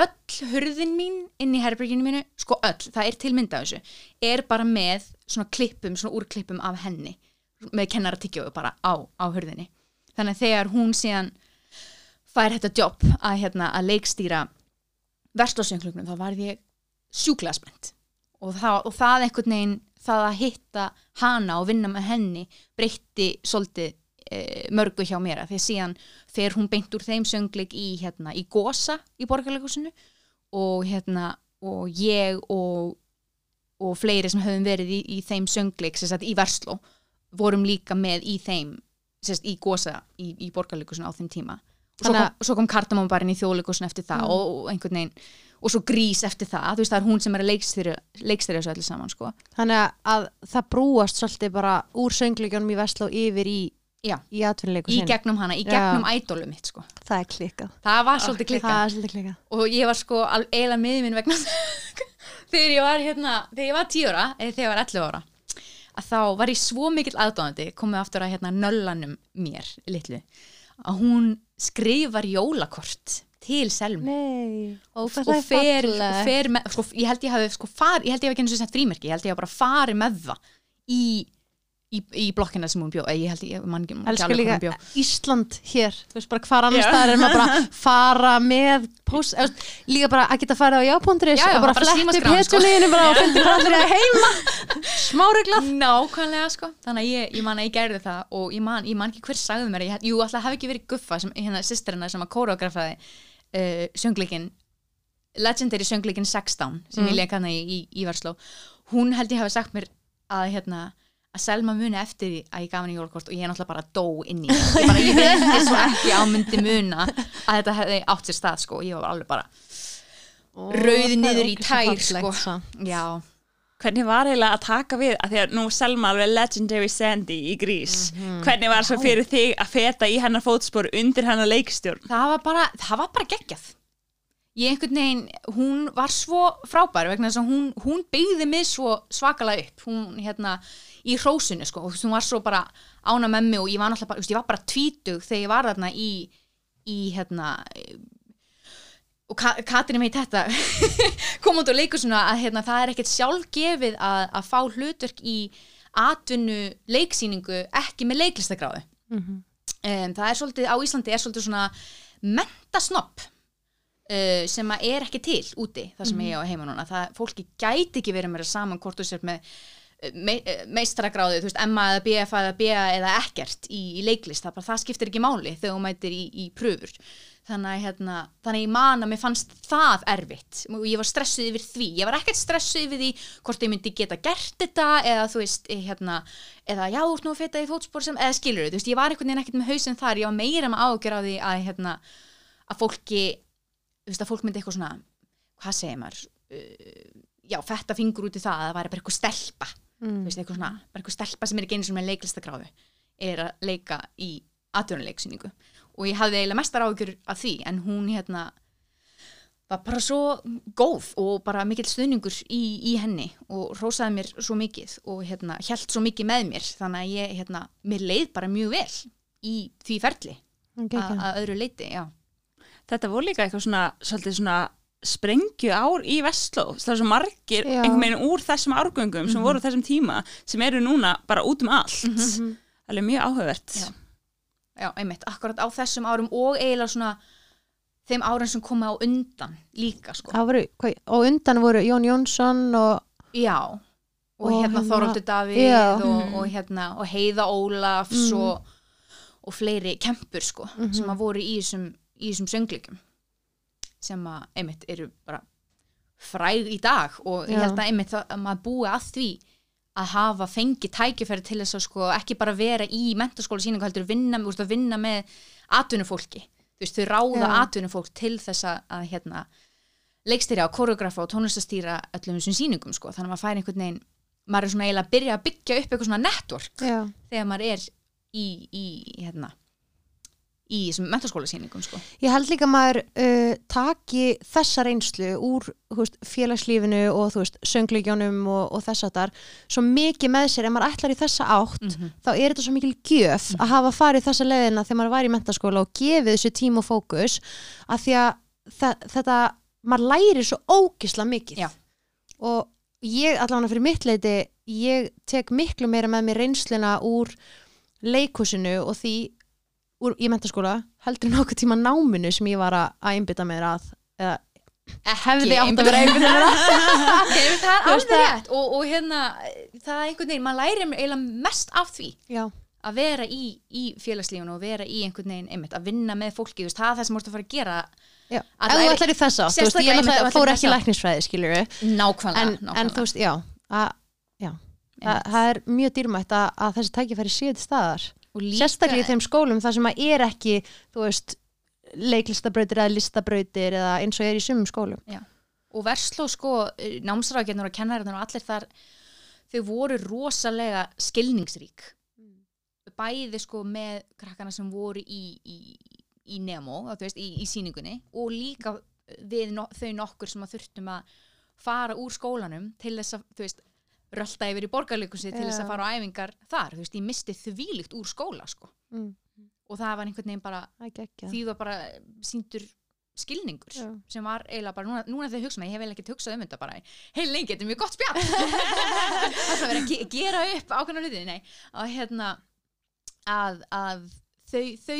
öll hurðin mín inn í herberginu mínu, sko öll, það er til mynda af þessu, er bara með svona klippum, svona úrklippum af henni með kennaratyggjóðu bara á, á hurðinni. Þannig að þegar hún síðan fær þetta jobb að, hérna, að leikstýra verslásjönglugnum þá var ég sjúklega spennt. Og og það einhvern veginn það að hitta hana og vinna með henni breytti svolítið mörgu hjá mér að því síðan fer hún beint úr þeim söngleik í, hérna, í Gosa í borgarleikusinu og, hérna, og ég og, og fleiri sem höfum verið í, í þeim söngleik sagt í Versló vorum líka með í þeim sagt í Gosa í, í borgarleikusinu á þeim tíma. Og svo kom, svo kom Kardamábarinn í þjóðleikusinu eftir það Mm. og, og einhvern veginn og svo grís eftir það, þú veist það er hún sem er að leikstýra þessu öllu saman sko. Þannig að það brúast svolítið bara úr söngleikjónum í Vestló yfir í, Já. í atvinnuleiku í gegnum hana, í gegnum ædólu mitt sko Það er klikkað. það var svolítið Það klikkað er svolítið klikkað. og ég var sko eiginlega miður minn vegna þegar ég var hérna þegar ég var 10 ára, eða þegar ég var 11 ára að þá var ég svo mikill aðdóðandi komið aftur að hérna nöllanum mér litlu, að hún skrifar jólakort til Selmu Nei. og, það og er fer, fallegt. fer með, sko, ég held ég hafi sko far, ég held ég hafi ekki eins og sett frímerki, ég held ég hafi bara farið með það í, í, í blokkina sem hún bjó, ég held ég, man ekki, man ekki alveg hún bjó. Ísland hér, þú veist bara hvar annars staðar er maður bara að fara með post, eða, líka bara að geta farið á jápóndris Já, já, og bara flett upp bara og hvað allir er heima. Smáreglað Nákvæmlega sko, þannig að ég, ég man að ég gerði það og ég man, ég man ekki hver sagði mér ég, jú, alltaf hafi ekki verið guffa sem, hérna sýsterina sem að kóragrafaði uh, söngleikin legendary söngleikin 16 sem Mm. ég leik hana í, í, í Versló hún held ég hafi sagt mér að hérna að Selma muni eftir að ég gaf henni jólkort og ég er náttúrulega bara dó inn í ég, bara, ég vildi svo ekki á myndi muna að þetta hefði átt sér stað sko. Og ég var alveg bara, Rauð niður í tær, sko. já, Hvernig var eiginlega að taka við, að því að nú Selma alveg legendary Sandy í grís, Mhm. hvernig var svo fyrir þig að feta í hennar fótspor undir hennar leikstjórn? það var bara, það var bara geggjað ég einhvern veginn, hún var svo frábær vegna þess að hún, hún byggði mig svo svakalega upp. Hún hérna í hrósinu sko, og hún var svo bara ána með mig og ég var náttúrulega bara, ég var bara tvítug þegar ég var þarna í, í hérna og Ka Katrin veit þetta kom út og leikur svona að hérna, það er ekkert sjálfgefið að, að fá hlutverk í atvinnu leiksýningu ekki með leiklistagráðu Mhm. um, það er svolítið, á Íslandi er svolítið svona mentasnopp uh, sem að er ekki til úti það sem ég á heima núna, það fólki gæti ekki verið meira saman hvort þú sér með uh, me, uh, meistaragráðu, þú veist, MA eða BF eða BA eða ekkert í, í leiklist. Það, bara, það skiptir ekki máli þegar þú mætir í, í pröfur. Þannig að hérna, þannig ég man að mér fannst það erfitt. Og ég var stressuð yfir því. Ég var ekkert stressuð yfir því hvort ég myndi geta gert þetta eða þú veist, eh, hérna eða já, þú ert nú að feta í fótspor sem, eða skilur þú veist, ég var einhvern veginn ekkert með hausinn þar. Ég var meira með ágjör á því að hérna, að fólki þú veist, að fólk myndi eitthvað svona hvað segir maður? Uh, já, fetta fingur út í það að það væri bara eitthvað stelpa. Þú Mm. veist, eitthvað svona, bara eitthvað stelpa sem er ekki eins og með leiklistakráðu er að leika í atvinnuleiksýningu og ég hafði eiginlega mestar ágjör af því en hún hérna var bara svo góð og bara mikill stuðningur í, í henni og rósaði mér svo mikið og hérna hjælt svo mikið með mér. Þannig að ég hérna, mér leið bara mjög vel í því ferli að að öðru leiti, já Þetta voru líka eitthvað svona, svolítið svona sprengju ár í Vestló það er svo margir Já. einhvern veginn úr þessum árgöngum sem voru á þessum tíma sem eru núna bara út um allt Mhm. það er mjög áhugavert Já. já, einmitt, akkurat á þessum árum og eiginlega svona þeim árum sem koma á undan líka sko. Það voru, hvað, og undan voru Jón Jónsson og já og, Og hérna hérna- Þorvaldur Davíð og, Mhm. og hérna og Heiða Ólafs Mhm. og, og fleiri kempur sko Mhm. sem að voru í þessum, í þessum söngleikum sem að einmitt eru bara fræg í dag og ég Já. held að einmitt að maður búi að því að hafa fengið tækifæri til þess að sko ekki bara vera í mentaskóla síningu heldur vinna, úrst, að vinna með atvinnufólki, þú veist, þau ráða Já. atvinnufólk til þess að, hérna leikstýra og koreografa og tónlistastýra öllum þessum sýningum sko. þannig að maður fær einhvern veginn maður er svona eiginlega að byrja að byggja upp eitthvað svona network Já. þegar maður er í, í hérna í mentaskólasýningum sko. Ég held líka að maður uh, taki þessa reynslu úr veist, félagslífinu og söngleikjónum og, og þess að þar svo mikið með sér ef maður ætlar í þessa átt Mhm. þá er þetta svo mikil gjöf að hafa farið þessa leiðina þegar maður var í mentaskóla og gefið þessu tím og fókus að því að þetta, maður lærir svo ógisla mikið Já. og ég allavega fyrir mitt leiti ég tek miklu meira með mér reynsluna úr leikhúsinu og því úr, í mentaskóla heldur en okkur tíma náminu sem ég var að, einbytta mér að eða hefði átt að vera að einbytta mér að. Okay, það er alveg rétt. Og, og hérna, það er einhvern veginn maður lærir eiginlega mest af því Já, að vera í, í félagslífunu og vera í einhvern veginn einmitt, að vinna með fólki, veist, það er það sem ert að fara að gera. Já. Ef þú læri- ætlar í þessa átt, þú veist, ég náttúrulega fór ekki læknisfræði, skiljur við nákvæmlega, en, nákvæmlega. en þú veist, já að, já, það, er mjög dýrmætt að, að þessi tækifæri til staðar líka- sérstaklega í þeim skólum þar sem að er ekki veist, leiklistabrautir eða listabrautir eða eins og er í sumum skólum. Og versló sko, námsrákjarnir og kennarinn og allir þar þau voru rosalega skilningsrík. Bæði sko með krakkana sem voru í, í, í Nemo, veist, í, í síningunni og líka við no, þau nokkur sem að þurftum að fara úr skólanum til þess að, þú veist, rölda yfir í borgarleikunsi til þess að fara á æfingar þar, þú veist, ég misti þvílíkt úr skóla sko. Mm. og það var einhvern veginn bara, því það bara síndur skilningur Já. sem var eiginlega bara, núna, núna þegar ég hugsa mig, ég hef eiginlega ekki hugsað um þetta bara. Heil lengi, þetta er mjög gott spjall. Það er að ge gera upp ákveðna hluti, nei, að hérna að, að þau, þau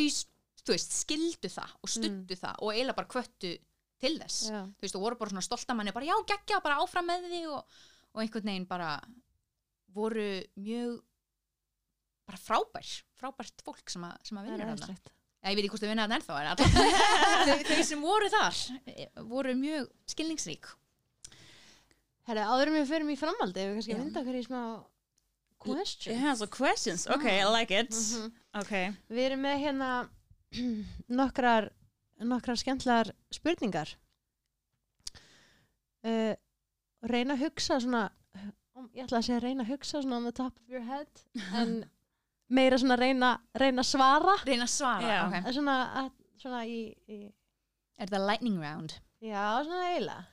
þú veist, skildu það og studdu það og eiginlega bara kvöttu til þess, Já. þú veist, og voru bara svona stolta manni, bara já, geggja, bara áfram með því og, og einhvern veginn bara voru mjög bara frábær, frábært fólk sem að, sem að vinna þarna ég veit ekki hvort þau vinna þarna ennþá en þau, sem voru þar eh, voru mjög skilningsrík Herra, áður en við förum í framhaldi við kannski mynda okkur í smá question Yeah, so questions. Okay, I like it. Mhm. Okay. Við erum með hérna nokkrar, nokkrar skemmtlar spurningar. Uh, reyna að hugsa svona, um, ég ætla að segja reyna að hugsa svona on the top of your head, en meira svona reyna, reyna að svara. Reyna að svara, Já. ok Svona, að, svona í, í, Er það lightning round? já, svona eiginlega.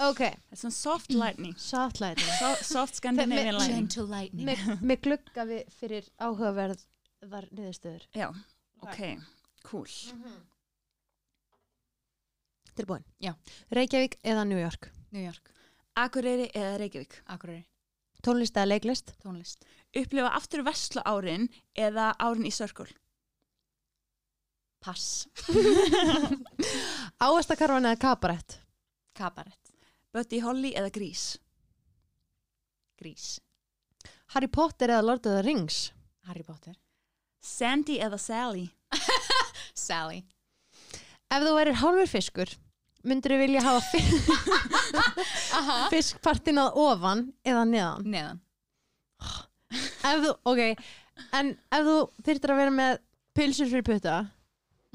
Ok, It's some soft lightning. soft lighting. So, soft Scandinavian lightning. Gentle lightning Með, með glugga við fyrir áhugaverðar niðurstöður. Já, ok, cool. Tilbúin. Já. Reykjavík eða New York? New York, Akureyri eða Reykjavík. Akureyri, Tónlist eða leiklist? tónlist Upplifa aftur verslu árin eða árin í Circle. Pass, Áestakarvan eða kabarett? kabarett, Buddy Holly eða Grís. grís Harry Potter eða Lord of the Rings? Harry Potter, Sandy eða Sally. Sally Ef þú værir hálfur fiskur, myndur þú vilja hafa fiskpartin að ofan eða neðan? Neðan, Ef þú, ok, en ef þú þyrftir að vera með pilsur fyrir putta,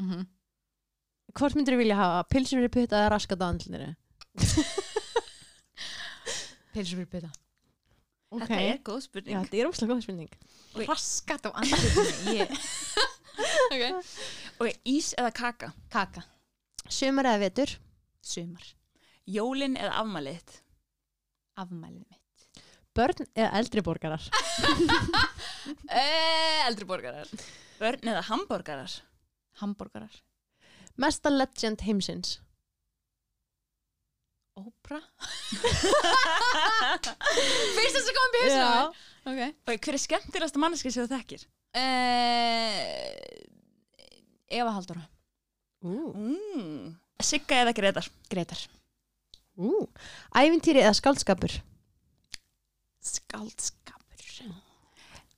mm hvort myndur þú vilja hafa? Pilsur fyrir putta eða raskat á andluninu? Pilsur fyrir bytta Ok, Þetta er góð já, spurning. þetta er óslega góð spurning. Raskat á andlutinu ég... okay. Ok, ís eða kaka. Kaka, Sumar eða vetur? Sumar Jólin eða afmælið. Afmælið mitt Börn eða eldri borgarar? eh, Eldri borgarar Börn eða hambúrgarar. Hamborgarar Mesta legend heimsins? Ópra Fyrst þess að koma upp í hausinu á mér. Ok Ok, hver er skemmtilegasta manneski sem þú þekkir? uh, Eva Halldóra Ú, Mm. Sigga eða Gretar. Gretar ú. Ævintýri eða skaldskapur? Skaldskapur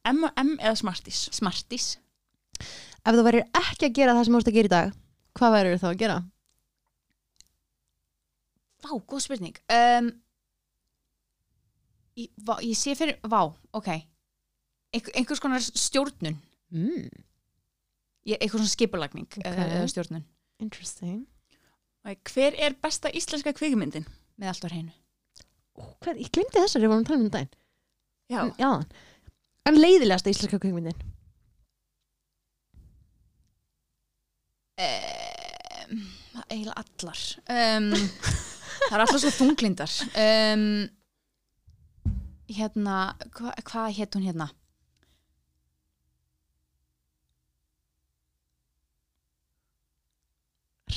M&M eða Smarties. Smarties Ef þú værir ekki að gera það sem þú ert að gera í dag, hvað værir þá að gera? Vá, góð spurning um, ég, vá, ég sé fyrir Vá, ok Einhver, Einhvers konar stjórnun Mm. ég, Einhver svona skipulagning Ok. okay. eða stjórnun Interesting. Hver er besta íslenska kvikmyndin? með allt á hreinu Hvað, ég glemdi þessari, við vorum að tala um um daginn. Já. En, já. En leiðilegasta íslenska kvikmyndin. um, eiginlega allar um, það er alltaf svo þunglindar um, hérna hva, hvað hétt hún hérna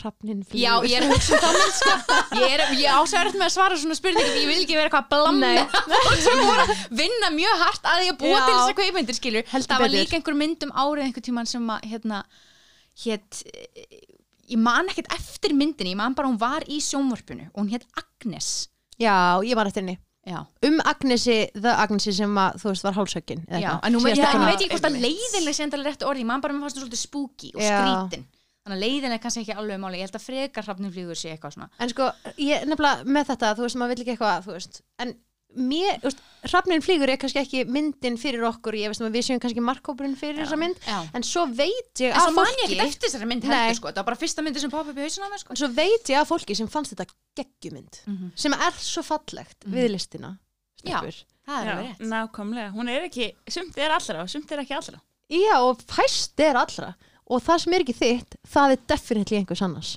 Hrafnin já, ég er að hugsa um það mynd sko. ég er, ég ásæður með að svara svona spurningum ég vil ekki vera eitthvað blam Nei. fólk sem voru að vinna mjög hart að því að búa Já. til þessar kveikmyndir skilur Heldur það var betur. líka einhver mynd um árið einhver tíman sem að hérna hétt ég man ekkert eftir myndinni, ég man bara að hún var í sjónvarpinu og hún hétt Agnes Já, ég var eftir henni. já, Um Agnesi, the Agnesi sem að, þú veist, var hálsökin. já en nú veit ég, Síðasta ég veit ekki hvort að leiðinlega sé endala rétt orði, ég man bara með fannst hún svolítið spooky og Já. skrítin þannig að leiðinlega kannski ekki alveg máli, ég held að frekar hrafnin flýgur sé eitthvað svona. En sko, ég nefnilega með þetta, þú veist, maður vill ekki eitthvað, þú veist, en mér, þú veist, Hrafnin flýgur er kannski ekki myndin fyrir okkur, ég veist við séum kannski markkópurinn fyrir þessa mynd, já. en svo veit ég en að svo man ég fólki, ekkert eftir þessari mynd heldur sko, það var bara fyrsta myndi sem poppa upp í mér sko. En svo veit ég að fólki sem fannst þetta geggjumynd, Mhm. sem er svo fallegt við listina, Já. er Já, nákvæmlega. Hún er ekki, sumt er allra og sumt er ekki allra. Já, og fæst er allra, og það sem er ekki þitt, það er definitely einhvers annars.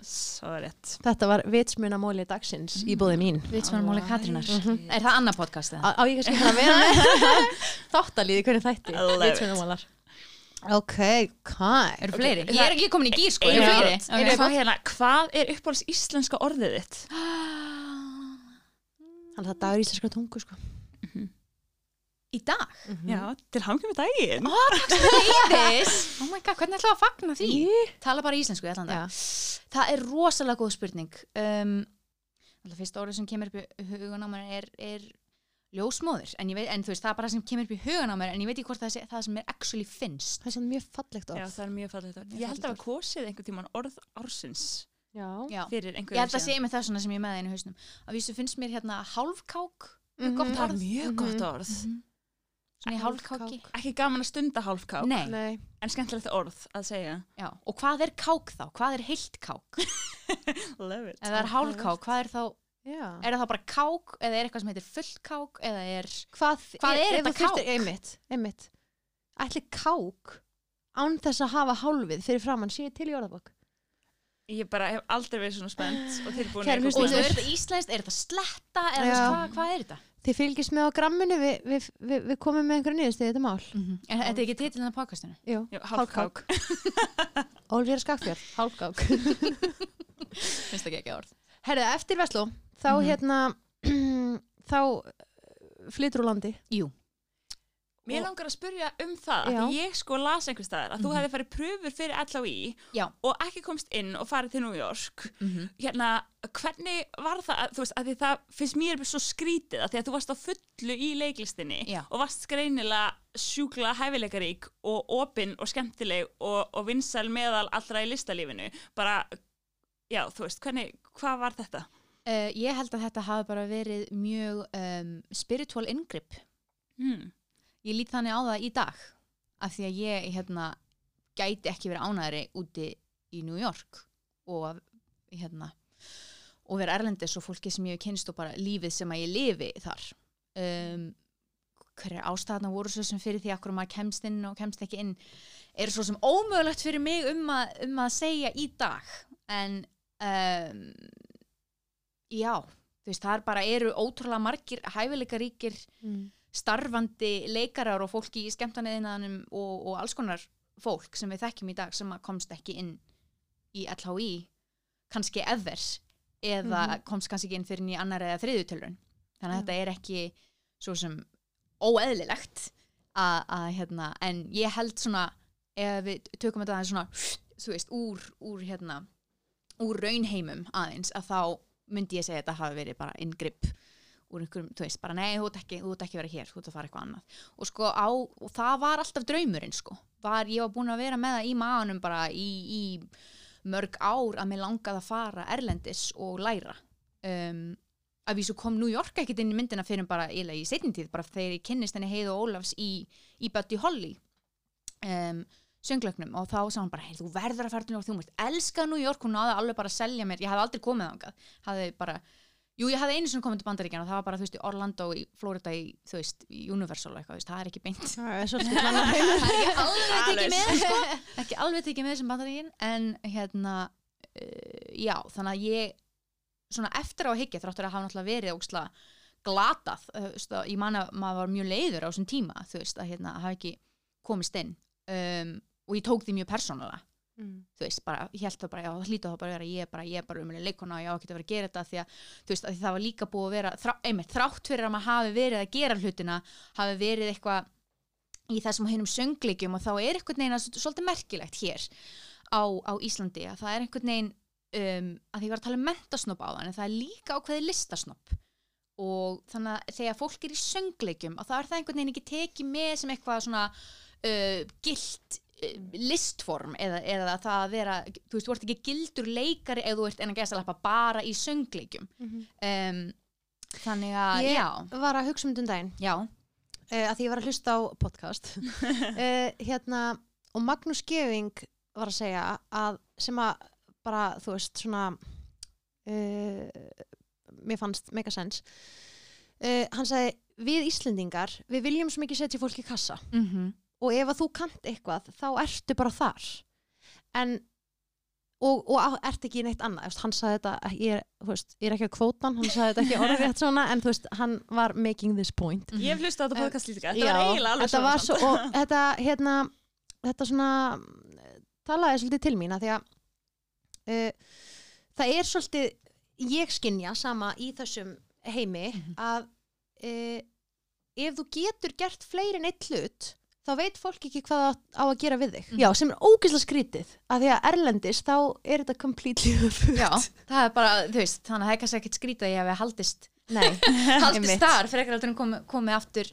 Er. Þetta var vitsmunamóli dagsins í bóði mín. Vitsmannmáli Katrínar er það annað podcast eða? Á, á ég kannski að vera með þáttalíði hvernig þætti vitsmunamálar. Ok, hvað? eru fleiri? Ok, ég er ekki komin í gýr sko, eru fleiri? Okay. Okay. Hvað, hérna, hvað er uppáhalds íslenska orðið þitt? Þannig að það dagur íslenska tungu, sko. Í dag? Já, til hamkjum með daginn. Leiðis? oh my god, hvernig ætlaðu að fagna því? Ég? tala bara íslensku í allan dag Já. það er rosalega góð spurning um, alltaf fyrsta orðið sem kemur upp í hugan á mér er, er ljósmóður en, ég veit, en þú veist, það er bara sem kemur upp í hugan á mér en ég veit ekki hvort það sé það sem er actually finnst Það er svona mjög fallegt Já, orð. það er mjög fallegt orð. Mjög Ég held að við kosið einhvern tíman orð ársins Já. Já. fyrir ég einhverjum held að sé með það svona sem ég er með það inn í hausnum að vísu finnst mér hérna hálfkák Mhm. gott Það er orð mjög Mhm. gott orð. Mhm. svona í hálfkáki Ekki gaman að stunda hálfkák, nei, Nei. en skemmtilegt orð að segja. já, og hvað er kák þá? hvað er heilt kák? Love it. ef það er hálfkák, hvað er þá Já. er það bara kák eða er eitthvað sem heitir fullt kák eða er Hvað, Hvað er ef þetta þú þurftir- kák? Einmitt, einmitt. Ætli kák án þess að hafa hálfið fyrir framann sé til í orðabók. Ég bara hef aldrei verið svona spennt og tilbúin Kæru að og hlustendur. er þetta íslenskt, er þetta sletta Já. veist, hvað, hvað er þetta? Þið fylgist með á gramminu, við, við, við, við komum með einhverju niðurstöðu þetta mál. Er þetta ekki titilin af podcastinu? Jú, Jú, Hálfkák. Ólfíra Skagfjörð, hálfkák. Finnst það ekki ekki orð? Herðu, eftir Vestló, þá Mhm. hérna, þá flytur úr landi. Jú. Mér langar að spurja um það, Já. að ég sko las einhver staðar að þú Mhm. hefði farið pröfur fyrir LHI Já. og ekki komst inn og farið til New York. Mm Hérna, hvernig var það, að- þú veist, að það finnst mér svo skrítið að því að þú varst á fullu í leiklistinni Já. og varst greinilega sjúkla hæfileikarík og opinn og skemmtileg og, og vinsæl meðal allra í listalífinu. Bara, já, þú veist, hvernig, hvað var þetta? Uh, ég held að þetta hafi bara verið mjög um, spiritual ingrip. Hmm. Ég lít þannig á það í dag af því að ég hérna, gæti ekki verið ánæðri úti í New York og hérna og vera erlendis og fólki sem ég hef kynst og bara lífið sem að ég lifi þar um, hverja ástæðna voru svo sem fyrir því að maður kemst inn og kemst ekki inn er svo sem ómögulegt fyrir mig um að, um að segja í dag en um, já þú veist, það er bara eru ótrúlega margir hæfileikaríkir Mm. Starfandi leikarar og fólki í skemmtaniðinanum og, og alls konar fólk sem við þekkjum í dag sem komst ekki inn í LHI kannski ever eða Mhm. komst kannski ekki inn fyrir í annar eða þriðju tilraun þannig að Já. þetta er ekki svo sem óeðlilegt að, hérna, en ég held svona ef við tökum þetta aðeins svona þú veist, úr, úr hérna úr raunheimum aðeins að þá myndi ég segja að þetta hafi verið bara inngrip úr einhverjum, þú veist, bara nei, þú ert ekki, ekki vera hér, þú ert að fara eitthvað annað. Og sko á, og það var alltaf draumurinn sko, var, ég var búin að vera með það í maðanum bara í, í mörg ár að mér langaði að fara erlendis og læra. Um, að vísu kom New York ekkert inn í myndina fyrir bara eiginlega í setjum tíð, bara þegar ég kynnist henni Heiðu Ólafs í, í Buddy Holly um, söngleiknum. Og þá sá hann bara, hei, þú verður að fara til New York, þú múst elska New York, hún náði alveg bara að selja mér, ég hafði aldrei komið þangað, hafði bara, jú, ég hafði einu sem komið til Bandaríkjana og það var bara, þú veist, í Orlando, í Florida, í, þú veist, í Universal og eitthvað, þú veist, það er ekki beint, Það er svolítið það er ekki alveg tekið með, sko, ekki alveg tekið með sem Bandaríkin, en hérna, uh, já, þannig að ég, svona eftir á að higgja, þráttur að hafa náttúrulega verið óksla glatað, uh, þú veist, að ég man að maður var mjög leiður á þessum tíma, þú veist, að hérna, hafa ekki komist inn. Um, og ég tók því mjög persónulega Mm. þú veist, bara, ég held það bara, já, það hlýta það bara að vera ég er bara, ég er bara um leikona og ég á ekki að vera að gera þetta því að, þú veist, að það var líka búið að vera þrá, einmitt, þrátt fyrir að maður hafi verið að gera hlutina, hafi verið eitthvað í þessum hennum söngleikjum og þá er einhvern veginn að svolítið merkilegt hér á, á Íslandi að það er einhvern veginn um, að því var að tala um mentasnopp á þann en það er líka ákveði listasnopp og þannig að þegar fólk er í söngleikjum að það er það einhvern veginn ekki tekið með sem eitthvað svona uh, gilt listform eða, eða það að vera, þú veist, þú ert ekki gildur leikari eða þú ert en að gæsta lappa bara í söngleikjum. Um, þannig að, Ég já. var að hugsa um þetta um uh, að því ég var að hlusta á podcast. Uh, hérna og Magnús Geving var að segja að sem að bara þú veist svona uh, mér fannst mega sens. Uh, hann sagði við Íslendingar við viljum svo mikið setja fólk í kassa. Mhm og ef að þú kant eitthvað þá ertu bara þar. En og, og á- ert ekki í neitt annað. Hann sagði þetta, ég er, veist, ég er ekki að kvóta hann sagði þetta ekki orðrétt svona en þú veist, hann var making this point. Ég hef hlustað á þetta podcast líka, þetta Já, var eiginlega alveg þetta var svo, og þetta, hérna þetta svona mm, talaði svolítið til mín að því að uh, það er svolítið ég skinja sama í þessum heimi Mhm. að uh, ef þú getur gert fleiri en eitt hlut þá veit fólk ekki hvað það á að gera við þig. Mhm. já, sem er ógeðslega skrítið að því að erlendis þá er þetta completely öfugt. Já, það er bara, þú veist, þannig að það er kannski ekkert skrýta ég hafi haldist, Nei, haldist þar fyrir ekkert að komið, komið aftur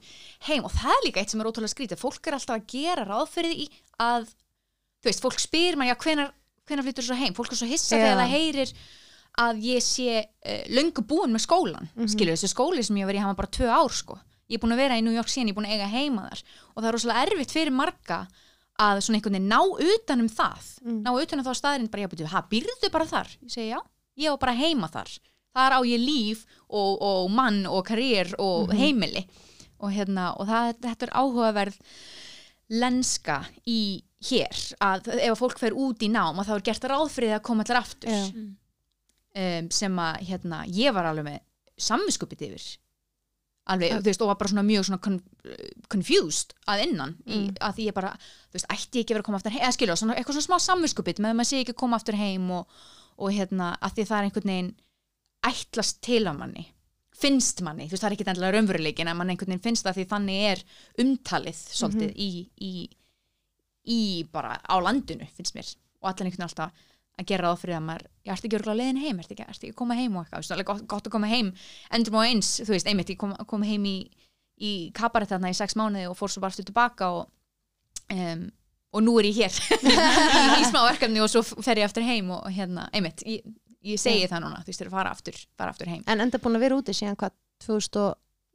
heim. Og það er líka eitt sem er ótrúlega skrýta fólk er alltaf að gera ráð fyrir því að þú veist, fólk spyr mann, já, hvenar hvenar flyttur svo heim, fólk er svo hissa þegar það heyrir að ég sé uh, löngu búin með skólan, mm Mhm. skilur þessi skóli sem ég hef verið í, hann var bara tvö ár, sko ég er búin að vera í New York síðan, ég er búin að eiga heima þar. Og það er rosalega erfitt fyrir marga að svona einhvern veginn ná utanum það. Mm. ná utanum þá staðurinn bara, já, byrju, ha, býrðu bara þar? Ég segi, já, ég á bara heima þar. Þar á ég líf og, og mann og karriér og Mhm. heimili. Og hérna, og það, þetta er áhugaverð lenska í hér, að ef fólk fer út í nám og þá er gert ráð fyrir því að koma allir aftur. Já. um, sem að, hérna, ég var alveg með samviskupið yfir alveg, þú veist, og var bara svona mjög svona con confused að innan í, Mm. að því ég bara, þú veist, ætti ekki að vera að koma aftur heim eða skilja, svona, eitthvað svona smá samviskupið með að maður sé ekki að koma aftur heim og, og hérna, að því það er einhvern veginn ætlast til að manni finnst manni, þú veist, það er ekki endilega raunveruleikin en mann einhvern veginn finnst það því þannig er umtalið svolítið í, í, í bara á landinu, finnst mér og allir einhvern veginn alltaf að gera það fyrir að maður, ég ert ekki örgulega leiðin heim, ekki, ert ekki að koma heim og eitthvað, veist, alveg gott, gott að koma heim endur og eins, þú veist, einmitt, ég kom, kom heim í, í kabarett þarna í sex mánuði og fór svo bara aftur tilbaka og um, og nú er ég hér í, í smá verkefni og svo fer ég aftur heim og hérna, einmitt, ég, ég segi það núna, þú veist, þeir fara aftur, fara aftur heim. En enda búin að vera úti síðan hvað 2000 og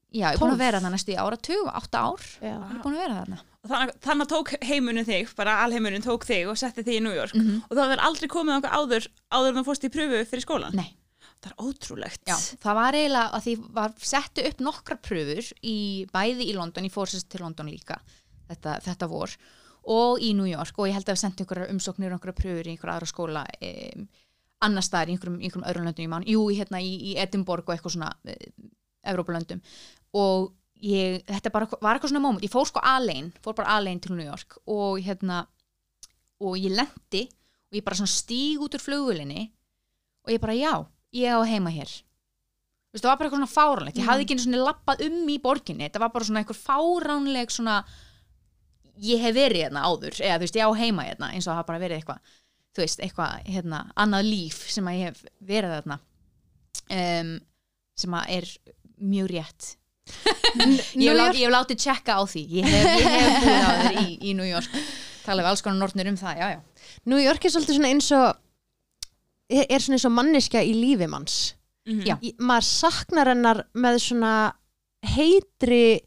Já, ég er búin 12. að vera það næstu í áratug, átta ár. Já. ég er búin að vera þarna. Þannig, þannig að tók heimunin þig, bara alheimunin tók þig og setti þig í New York. Mm og það er aldrei komið okkur áður áður en þú fórst í pröfu fyrir skólan Nei. Það er ótrúlegt. Já, það var eiginlega að því var settu upp nokkra pröfur í bæði í London, ég fór sérst til London líka þetta, þetta vor og í New York og ég held að við sendum einhverjar umsóknir og einhverjar pröfur í einhverja aðra skóla um, annar staðar í einhverjum, í einhverjum öðrum löndum ég man, jú, hérna í, í Edinborg og eitthvað svona uh, Evrópulöndum og ég, þetta bara, var eitthvað svona moment, ég fór sko alein, fór bara alein til New York og hérna og ég lendi og ég bara svona stíg út úr flugvölinni og ég bara já, ég á heima hér. Þú veist, það var bara eitthvað svona fáránlegt ég hafði ekki einu svona lappað um í borginni þetta var bara svona einhver fáránleg svona ég hef verið hérna áður eða þú veist, ég á heima hérna eins og það hafa bara verið eitthvað þú veist, eitthvað, hérna, annað líf sem að ég hef verið þarna um, sem að er mjög rétt ég hef, látið, tjekka á því ég hef, ég hef búið á þér í, í New York tala við alls konar nortnir um það, já, já New York er svolítið svona eins og er svona eins og manneskja í lífi manns Mhm. Já. Í- maður saknar hennar með svona heitri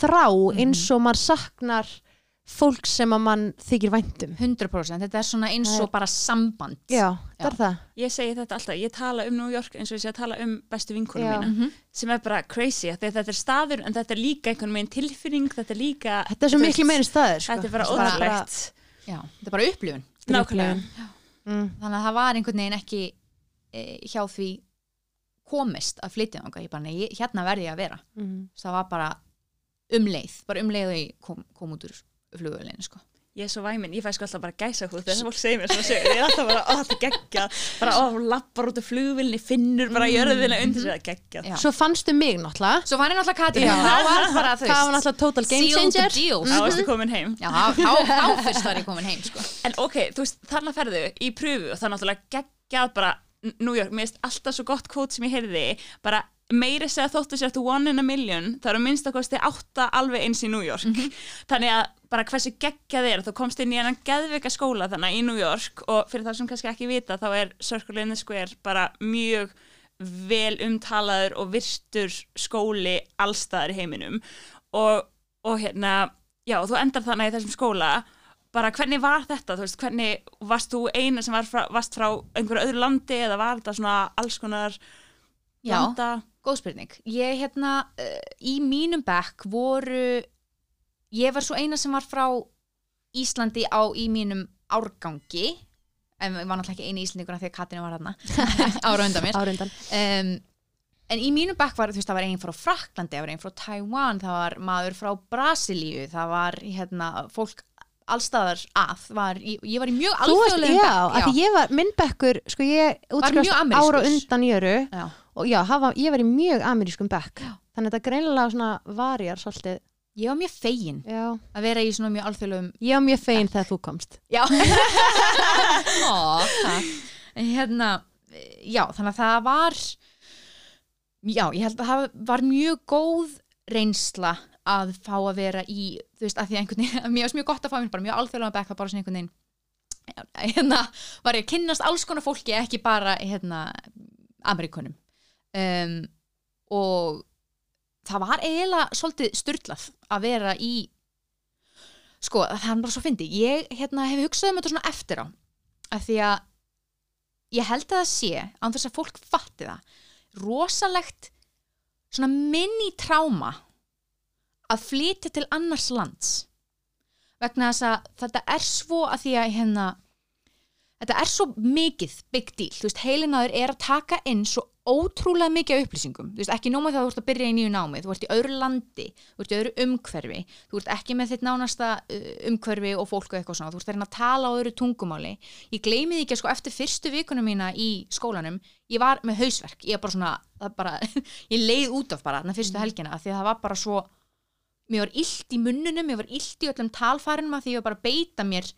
þrá eins og maður saknar fólk sem að mann þykir væntum 100% þetta er svona eins og bara samband. Já, það er það. Ég segi þetta alltaf, ég tala um New York eins og ég sé að tala um bestu vinkunum mína Mhm. sem er bara crazy, af því að þetta er staður en þetta er líka einhvern veginn tilfinning, þetta er líka þetta er svo miklu meiri staður sko. Þetta er bara ótrúlegt. Já, þetta er bara upplifun. Nákvæmlega. Mm. þannig að það var einhvern veginn ekki e, hjá því komist að flytja þangað, ég bara, nei, ég- hérna verði ég að vera. Mm. það var bara um leið bara um leið og ég kom, kom út úr flugvölinu sko. Ég er svo væminn, ég fæ sko alltaf bara gæsa húð þegar fólk segir mér svona sögur, ég er alltaf bara, þetta er geggjað. Bara ó, hún lappar út af flugvilni, finnur bara jörðina undir sér að geggjað. Já. svo fannstu mig náttúrulega. Svo var ég náttúrulega Katrín. Þá var bara þú það var náttúrulega total game changer. Þá varstu komin heim. Já, þá, fyrst var ég komin heim sko. En ok, þú veist, þarna ferðu í pröfu og það náttúrulega geggjað bara New York, mér finnst alltaf svo gott kvót sem ég heyrði, bara meiri segja þóttu sér að one in a million, það eru minnst að kosti átta alveg eins í New York. Þannig að bara hversu geggjað er. Þú komst inn í hennan geðveika skóla þannig í New York og fyrir það sem kannski ekki vita þá er Circle in the Square bara mjög vel umtalaður og virtur skóli allstaðar í heiminum. Og, og hérna já, þú endar þannig í þessum skóla. Bara hvernig var þetta, þú veist, hvernig varst þú eina sem var frá, varst frá einhverju öðru landi eða var þetta svona alls konar Já, landa góð spurning. Ég hérna, uh, í mínum bekk voru ég var svo eina sem var frá Íslandi á í mínum árgangi. En ég var náttúrulega ekki eini Íslandinguna þegar Katrin var hérna ára undan mér. Um, en í mínum bekk var þú veist það var einn frá Fraklandi, það var einn frá Taiwan það var maður frá Brasilíu það var hérna fólk allstaðar að, var, ég, ég var í mjög alþjóðlegum já, bekk því ég var, minn bekkur, sko ég útskrifast ára undan jöru Já. og já, hafa, ég var í mjög amerískum bekk. Já. þannig að þetta greinilega svona varjar svolítið, ég var mjög fegin já. að vera í svona mjög alþjóðlegum ég var mjög fegin þegar þú komst. Já. Ó, hérna, já, þannig að það var já, ég held að það var mjög góð reynsla að fá að vera í, þú veist, að því að einhvern veginn mér varst mjög gott að fá mér bara mjög alþjóðlega bekk það bara svona einhvern veginn hérna, var ég að kynnast alls konar fólki ekki bara, hérna Amerikunum um, og það var eiginlega svolítið styrlað að vera í sko, það er bara svo fyndi ég hérna, hef hugsað um þetta svona eftir á af því að ég held að það sé, án þess að fólk fatti það rosalegt svona mini tráma að flytja til annars lands. Vegna þess að þetta er svo að því að hérna þetta er svo mikið big deal, þú veist, heilinaður er að taka inn svo ótrúlega mikið upplýsingum, þú veist, ekki nóma þegar þú ert að byrja í nýju námi, þú ert í öðru landi þú ert í öðru umhverfi, þú ert ekki með þitt nánasta umhverfi og fólk og eitthvað svona, þú ert að reyna að tala á öðru tungumáli. Ég gleymi því ekki að sko eftir fyrstu vikunum mína í skólanum, ég var með hausverk. Ég, bara svona, það bara, ég leið út af bara þarna fyrstu helgina, af því að það var bara svo mér var illt í munnunum, mér var illt í öllum talfærinum af því ég var bara að beita mér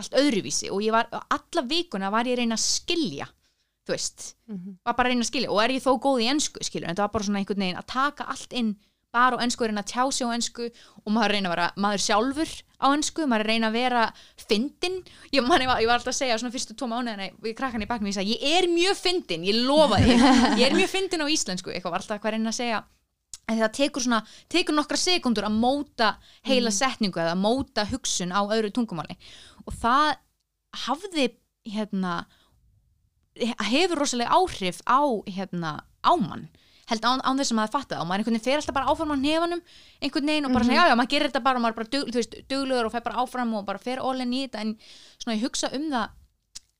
allt öðruvísi og ég var, alla vikuna var ég að reyna að skilja þú veist, var bara að reyna að skilja. Og er ég þó góð í ensku, skilur, en þetta var bara svona einhvern veginn að taka allt inn bara á ensku, reyna að tjá sig á ensku og maður reyna að vera maður sjálfur á ensku, maður reyna að vera fyndin, ég, man, ég, var, ég var alltaf að segja svona fyrstu tvo mánuðina, við krakkan í baknum ég sagði, ég er mjög fyndin, ég lofa því ég er mjög fyndin á íslensku, eitthvað var alltaf hvað reyna að segja. En það tekur svona, tekur nokkra sekundur að móta heila setningu eða móta hugsun á öðru tungumáli og það hafði hérna hefur rosalega áhrif á hérna ámann held án, án þess að maður fatta það og maður einhvern veginn fer alltaf bara áfram á nefanum einhvern veginn og bara svona, já, já, maður gerir þetta bara og maður er bara dug, veist, duglegur og fer bara áfram og bara fer all-in í þetta. En svona ég hugsa um það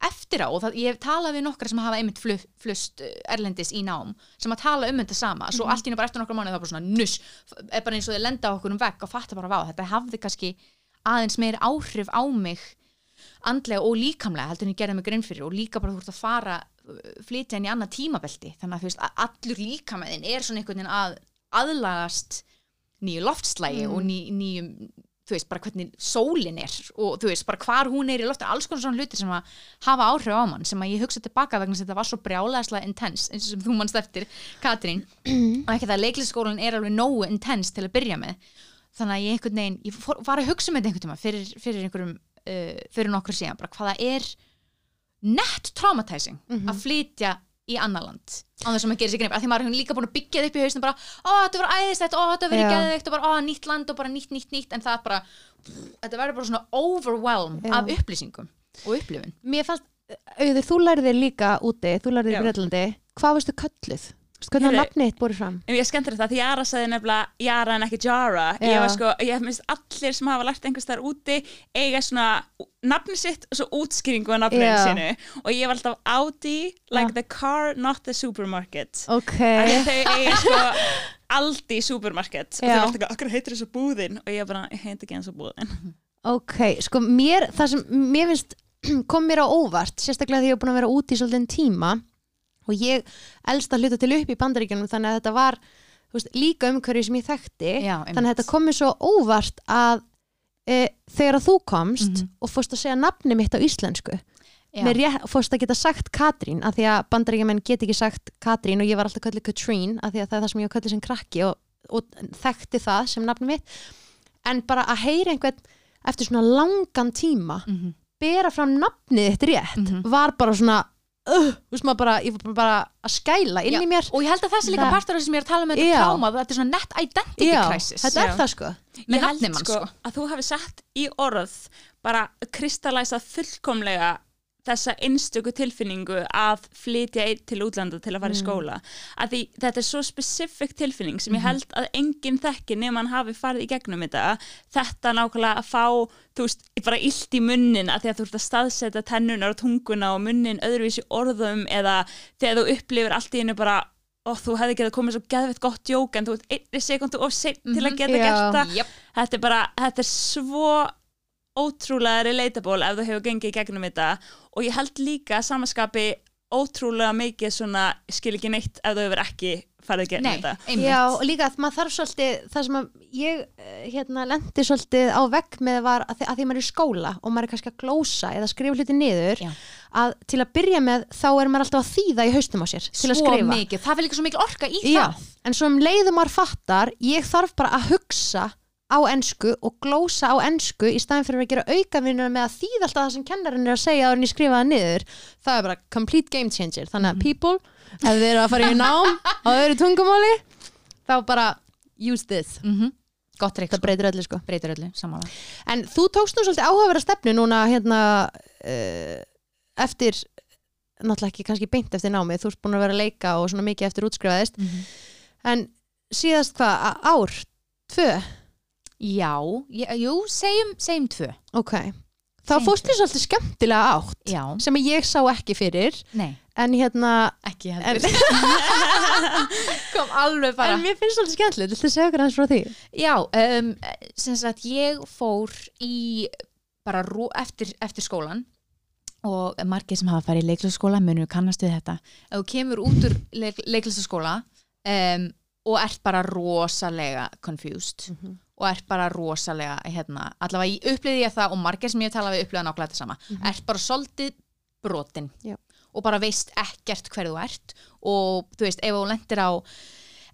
eftir á og það, ég hef talað við nokkra sem hafa einmitt flu, flust eh, erlendis í nám sem að tala um þetta sama. Svo allt í bara eftir nokkra mánuð það er bara svona nuss er bara eins og þið lenda okkur um vegg og fatta bara vá þetta hafði kannski aðeins meiri áhrif á mig andlega og líkamlega heldur en ég gerði mig grinn fyrir og líka bara þú ert að fara uh, flytja inn í annað tímabelti. Þannig að þú veist að allur líkamæðin er svona einhvern veginn að aðlagast nýju loftslægi og ný, nýjum þú veist bara hvernig sólin er og þú veist bara hvar hún er í lofti alls konar svona hlutir sem að hafa áhrif á mann sem að ég hugsa tilbaka vegna að þetta var svo brjálæðislega intense eins og sem þú mannst eftir Katrín. Og ekki það að leiklisskólan er alveg nógu intense til að byrja með þannig að ég einhvern veginn, ég fór, var að hugsa með þetta einhvern tíma fyrir, fyrir einhverjum uh, fyrir nokkur síðan, bara hvaða er nett traumatizing að flytja í annar land á þess að maður gerir sig grein, af því maður er líka búin að byggja það upp í hausinu bara, ó þetta var æðislegt, ó þetta var Já. geðveikt og bara, ó nýtt land og bara nýtt, nýtt, nýtt en það bara, þetta verður bara svona overwhelm Já. af upplýsingum og upplifun Mér fannst, auður, þú lærðir líka úti, þú lærðir í. Breitlandi, hvað veistu kölluð? Hvernig var nafnið þitt búið fram? En ég skemmtir þetta því Jara sagði nefnilega Jara en ekki Jara Já. Ég var sko, ég minnst allir sem hafa lært einhvers þar úti eiga svona nafni sitt og svo útskýringu nafninu Já. sinu og ég var alltaf Audi like Já. the car, not the supermarket Ok, Af því þau eiga sko Aldi supermarket og þau var alltaf ekki, okkur heitir þessu búðin og ég bara, heit ekki eins og búðin ok, sko mér, það sem mér finnst kom mér á óvart, sérstaklega því ég er búin að vera úti í svolítið tíma og ég elst að hluta til upp í bandaríkjunum þannig að þetta var veist, líka umhverju sem ég þekkti Já, þannig að þetta kom mér svo óvart að e, þegar að þú komst Mhm. og fórst að segja nafni mitt á íslensku rétt, fórst að geta sagt Katrín af því að bandaríkjumenn get ekki sagt Katrín og ég var alltaf kallið Katrín af því að það er það sem ég var kallið sem krakki og, og þekkti það sem nafni mitt en bara að heyra einhvern eftir svona langan tíma Mhm. bera fram nafnið þitt rétt Mhm. var bara svona uh, þú veist maður bara, ég var bara að skæla inn Já, í mér. og ég held að það sé líka partur af það sem ég er að tala um þetta kláma, þetta er svona net identity Já, crisis. þetta er það sko. Ég held sko, sko. að þú hafi sett í orð bara kristallæsa fullkomlega þessa einstöku tilfinningu að flytja einn til útlanda til að fara í skóla. Að því þetta er svo specific tilfinning sem ég held að enginn þekki nema hann hafi farið í gegnum þetta. Þetta nákvæmlega að fá þú veist, bara illt í munnin að því að þú ert að staðsetja tennunar og tunguna og munnin öðruvísi orðum eða þegar þú upplifir allt í hennu bara og þú hefði getað komið svo geðveitt gott jók en þú ert einni sekundu of seint til að geta Já. gert það. Jöp. þetta er bara, þetta er svo ótrúlega relatable ef þú hefur gengið gegnum þetta. Og ég held líka að samaskapi ótrúlega mikið svona skil ekki neitt ef þú hefur ekki farið gegnum Nei, þetta. einmitt. Já, og líka að maður þarf svolítið það sem að ég eh, hérna lendi svolítið á vegg með var að því, að því maður er í skóla og maður er kannski að glósa eða skrifa hluti niður Já. að til að byrja með þá er maður alltaf að þýða í haustum á sér til að svo mikið, það vil líka svo mikil orka í Já, það. en svo um leiðum maður fattar ég þarf bara að hugsa á ensku og glósa á ensku í staðin fyrir að gera aukavinnuna með að þýða alltaf það sem kennarinn er að segja áður en ég skrifa það niður. Það er bara complete game changer. Þannig að people, ef þið eru að fara í nám á öðru tungumáli þá bara use this. Mm gott reik, það breytir öllu sko. Breytir öllu, sammála. En þú tókst nú svolítið áhugaverða stefnu núna hérna uh, eftir náttúrulega ekki kannski beint eftir námið þú ert búin að vera að leika og svona mikið eftir útskrifaðist. En síðast hvað, ár, tvö já, ég, jú, segjum segjum tvö, ok, þá fórst þér svolítið skemmtilega átt já, sem ég sá ekki fyrir nei. en hérna ekki heldur. kom alveg bara. En mér finnst svolítið skemmtilegt, viltu segja okkur hans frá því? Já, um, sem sagt ég fór í bara rú, eftir, eftir skólan og margir sem hafa farið í leiklæsaskóla munum kannast við þetta. Ef þú kemur út úr leik, leiklæsaskóla um, og ert bara rosalega confused. Mhm. Og ert bara rosalega hérna, allavega ég upplýði ég það og margir sem ég tala við upplýða nákvæmlega þetta sama. Ert bara soldið brotin Já. og bara veist ekkert hver þú ert og þú veist, ef þú lendir á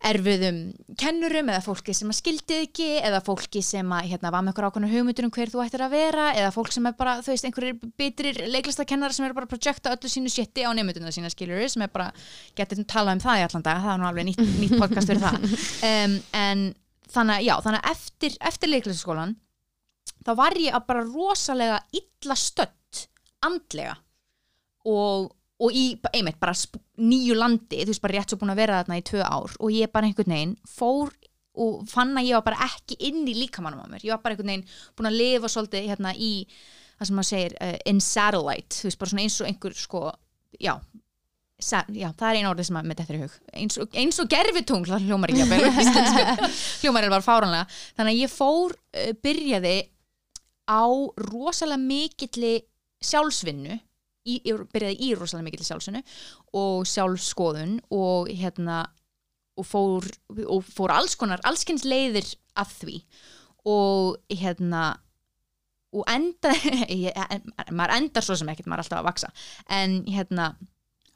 erfiðum kennurum eða fólki sem að skildi ekki eða fólki sem að hérna, var með eitthvað ákveðna hugmyndur um hver þú ættir að vera eða fólk sem er bara, þú veist, einhverjir bitrir leiklistakennara sem er bara að projekta öllu sínu shiti á nefnduna sína skilur sem er bara, getur talað um það í allan dag það er nú alveg nýtt, nýtt podcast fyrir það. Um, en þannig, já, þannig að eftir, eftir leiklistaskólan þá var ég að bara rosalega illa stödd andlega. Og, og í, einmitt, bara nýju landi, þú veist, bara rétt svo búin að vera þarna í tvö ár. Og ég bara einhvern veginn fór og fann að ég var bara ekki inn í líkamannum á mér, ég var bara einhvern veginn búin að lifa svolítið hérna í það sem maður segir, uh, in satellite. Þú veist, bara svona eins og einhver sko já, já það er einu orðið sem að þetta er í hug, eins og, eins og gerfitungl það hljómar íslensku. hljómar er bara fáranlega, þannig að ég fór uh, byrjaði á rosalega mikilli sjálfsvinnu í, ég byrjaði í rosalega mikilli sjálfsvinnu og sjálfskoðun og hérna og fór, og fór alls konar allskins leiðir að því. Og hérna og enda ég, maður endar svo sem ekkert, maður er alltaf að vaksa en hérna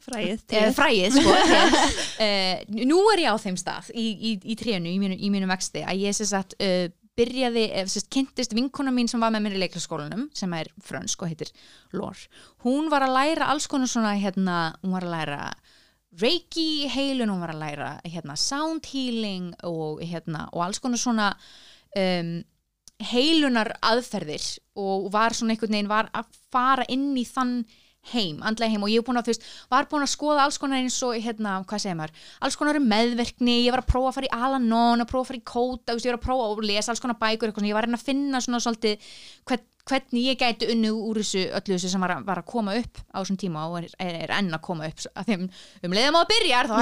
fræðið eh, fræið sko eh, nú er ég á þeim stað í, í, í trénu, í mínu, í mínu vexti að ég sem sagt uh, byrjaði, eh, sagt, kynntist vinkona mín sem var með mér í leiklaskólanum sem er frönsk og heitir Lór. Hún var að læra alls konar svona hérna, hún var að læra reiki heilun, hún var að læra hérna, sound healing og, hérna, og alls konar svona um, heilunar aðferðir og var svona einhvern veginn var að fara inn í þann heim, andlega heim. Og ég er búin að, þú veist, var búin að skoða alls konar eins og, hérna, hvað segir maður? Alls konar um meðverkni, ég var að prófa að fara í Alanon, að prófa að fara í Kóta, ég var að prófa að lesa alls konar bækur, eitthvað, ég var að finna svona svolítið hvern, hvernig ég gæti unni úr þessu öllu þessu sem var að, var að koma upp á þessum tíma og er, er, er enn að koma upp að þeim um leiðum á að byrja þá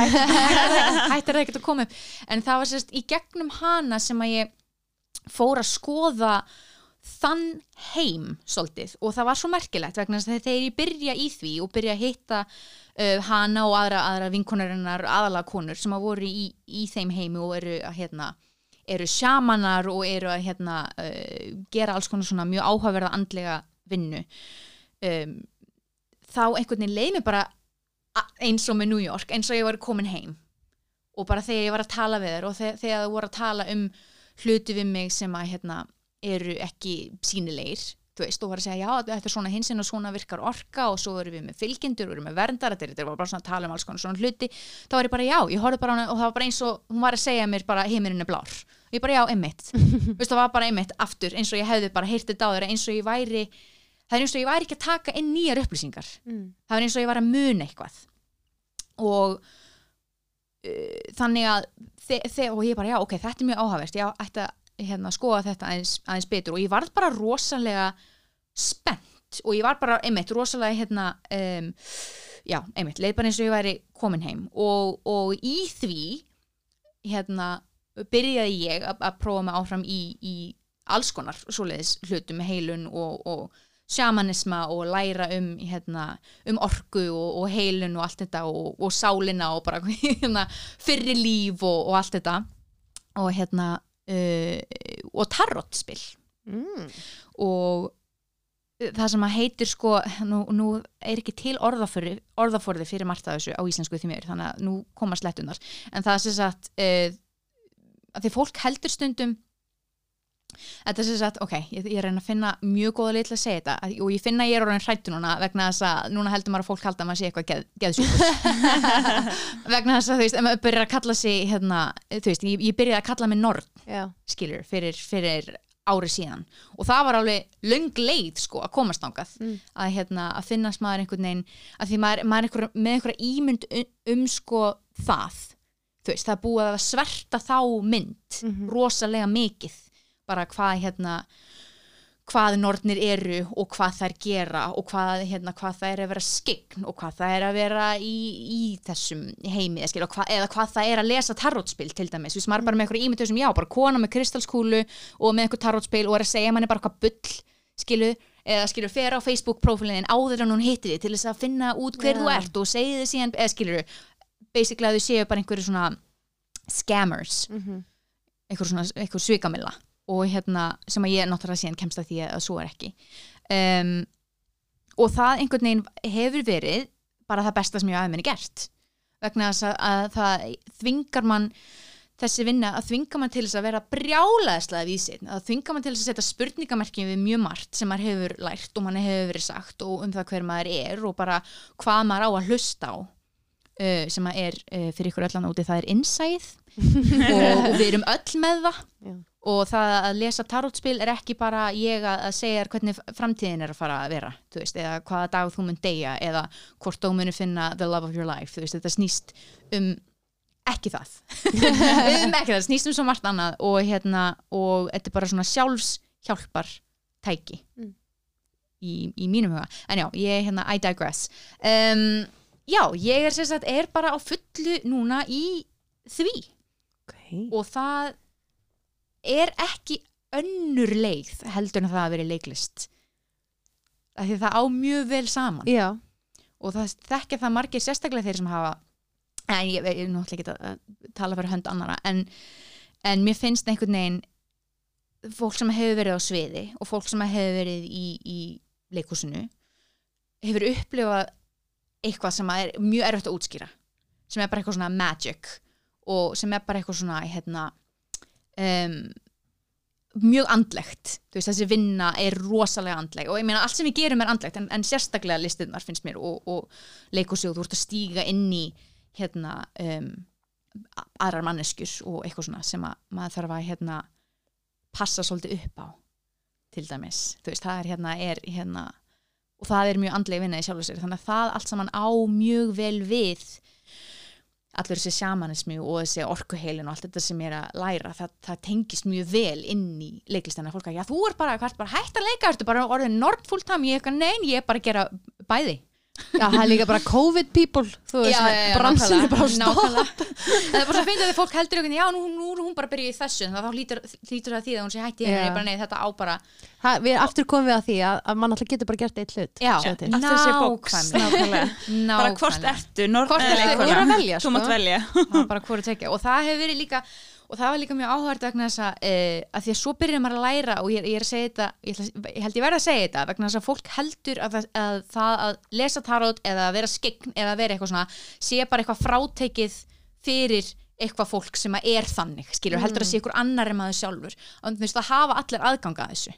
hættir það ekkert að koma upp. En það var sérst í gegnum hana sem að ég fór að skoða þann heim svolítið og það var svo merkilegt vegna þess að þegar ég byrja í því og byrja að hitta uh, hana og aðra, aðra vinkonarinnar aðalega konur sem að voru í, í þeim heimi og eru að hérna eru sjamanar og eru að hérna uh, gera alls konar svona mjög áhugaverða andlega vinnu. Um, þá einhvern veginn leið mér bara eins og með New York eins og ég var komin heim. Og bara þegar ég var að tala við þér og þegar, það voru að tala um hluti við mig sem að hérna eru ekki sínilegir þú veist, og var að segja, já, þetta er svona hinsinn og svona virkar orka og svo erum við með fylgjendur og við með verndar, þetta er bara svona að tala um alls konar svona hluti, þá var ég bara, já, ég horfði bara og það var bara eins og, hún var að segja mér bara heiminn er blár, og ég bara, já, einmitt. Veist, það var bara einmitt aftur, eins og ég hefði bara heyrtið á þeirra, eins og ég væri það er eins og ég væri ekki að taka inn nýjar upplýsingar. Mm. það er eins og ég var að muna eitthvað. Og uh, þannig að og ég bara, já, ok, þetta er mjög áhagverst ég ætti að hérna, skoða þetta aðeins, aðeins betur. Og ég var bara rosalega spennt og ég var bara, einmitt, rosalega hérna, um, já, einmitt leið bara eins og ég væri komin heim. Og, og í því hérna, byrjaði ég að prófa mig áfram í, í alls konar svoleiðis hlutu með heilun og, og sjamanisma og læra um, hérna, um orgu og, og heilun og allt þetta og, og sálina og bara hérna, fyrir líf og, og allt þetta. Og hérna og tarotspil mm. og það sem að heitir sko nú, nú er ekki til orðaforði, orðaforði fyrir margt af þessu á íslensku því mér þannig að nú koma slettunar en það er sem sagt uh, að því fólk heldur stundum þetta er sem sagt, ok, ég, ég reyna að finna mjög góða leið til að segja þetta. Og ég finna að ég er orðin hrættu núna vegna þess að núna heldur maður að fólk halda að maður sé eitthvað geð, geðsjúkus vegna þess að þú veist, ef maður byrjar að kalla sig hérna, þú veist, ég, ég byrjaði að kalla mig Nord, skilur, fyrir, fyrir árið síðan. Og það var alveg löng leið sko að komast ángað mm. að, hérna, að finnast maður einhvern veginn að því maður, maður er einhver, með einhverja ímynd um, um sko það. Þú veist, það búið að sverta þá mynd mm -hmm. rosalega mikið bara hvað hérna hvað nortnir eru og hvað þær gera og hvað, hérna, hvað það er að vera skign og hvað það er að vera í, í þessum heimi skil, hva, eða hvað það er að lesa tarotspil til dæmis, við smarum bara með einhverju ímyndu sem já, bara kona með kristalskúlu og með einhverju tarotspil og er að segja manni bara hvað bull skilu, eða skilu, fer á Facebook profilin áður en hún hitti þið til þess að finna út hver yeah. þú ert og segi þið síðan eða skilu, basically að þau séu bara einhverju svona scammers mm -hmm. einhverju svona, einhverju svikamilla og hérna sem að ég náttúrulega síðan kemst að því að svo er ekki. Um, og það einhvern veginn hefur verið bara það besta sem ég aðeins minni gert. Vegna að, að það þvingar mann þessi vinna að þvinga mann til þess að vera brjálaðislega vísin, að þvinga mann til þess að setja spurningamerkjum við mjög margt sem maður hefur lært og mann hefur verið sagt og um það hver maður er og bara hvað maður á að hlusta á uh, sem að er uh, fyrir ykkur öllan úti það er innsæð og, og við erum öll með það. Já og það að lesa tarotspil er ekki bara ég að, segja hvernig framtíðin er að fara að vera veist, eða hvaða dag þú mun deyja eða hvort þú muni finna the love of your life veist, þetta snýst um ekki það um ekki það, snýst um svo margt annað og, hérna, og þetta er bara svona sjálfshjálpar tæki mm. í, í mínum huga en já, ég hérna, I digress um, já, ég er sérstaklega er bara á fullu núna í því okay. og það er ekki önnur leið heldur en það að vera leiklist af því það á mjög vel saman Já. og það þekkja það margir sérstaklega þeir sem hafa en ég er náttúrulega ekki að tala fyrir hönd annara en, en mér finnst einhvern veginn fólk sem hefur verið á sviði og fólk sem hefur verið í, í leikúsinu hefur upplifað eitthvað sem er mjög erfitt að útskýra sem er bara eitthvað svona magic og sem er bara eitthvað svona hérna um, mjög andlegt. Veist, þessi vinna er rosalega andleg. Og ég meina allt sem við gerum er andlegt en, en sérstaklega listuðnar finnst mér og, og leikusjóð, þú ert að stíga inn í hérna um, aðrar manneskjur og eitthvað svona sem að maður þarf að hérna passa svolítið upp á til dæmis, þú veist, það er hérna, er hérna og það er mjög andlega vinna í sjálfur sér. Þannig að það allt saman á mjög vel við allur þessi sjamanismi og þessi orkuheilin og allt þetta sem ég er að læra það, það tengist mjög vel inn í leiklistina. Fólk að já þú er bara, bara hægt að leika ertu bara orðin nord full time, ég er eitthvað nein ég er bara að gera bæði Já, það er líka bara COVID people Þú veist, bransin er bara á stopp það er bara svo að finna þegar fólk heldur já nú, nú er hún bara að byrja í þessu þá hlýtur, hlýtur það því að hún sé hætti Já. yeah. bara nei þetta á bara Það, Við aftur komum við að því að, að mann alltaf getur bara gert eitt hlut já, nákvæmlega. Bara hvort ertu, Hvort eða ertu, þú er að velja, Þú mátt sko. velja. og það hefur verið líka og það var líka mjög áhverð vegna þess að, uh, að því að svo byrjar maður að læra og ég, ég er að segja þetta ég, ætla, ég held ég verið að segja þetta vegna þess að fólk heldur að, að það að lesa tarot eða að vera skegn eða að vera eitthvað svona sé bara eitthvað frátekið fyrir eitthvað fólk sem að er þannig skilur, heldur að sé ykkur annar en maður sjálfur. Og þú veist það hafa allir aðganga að þessu.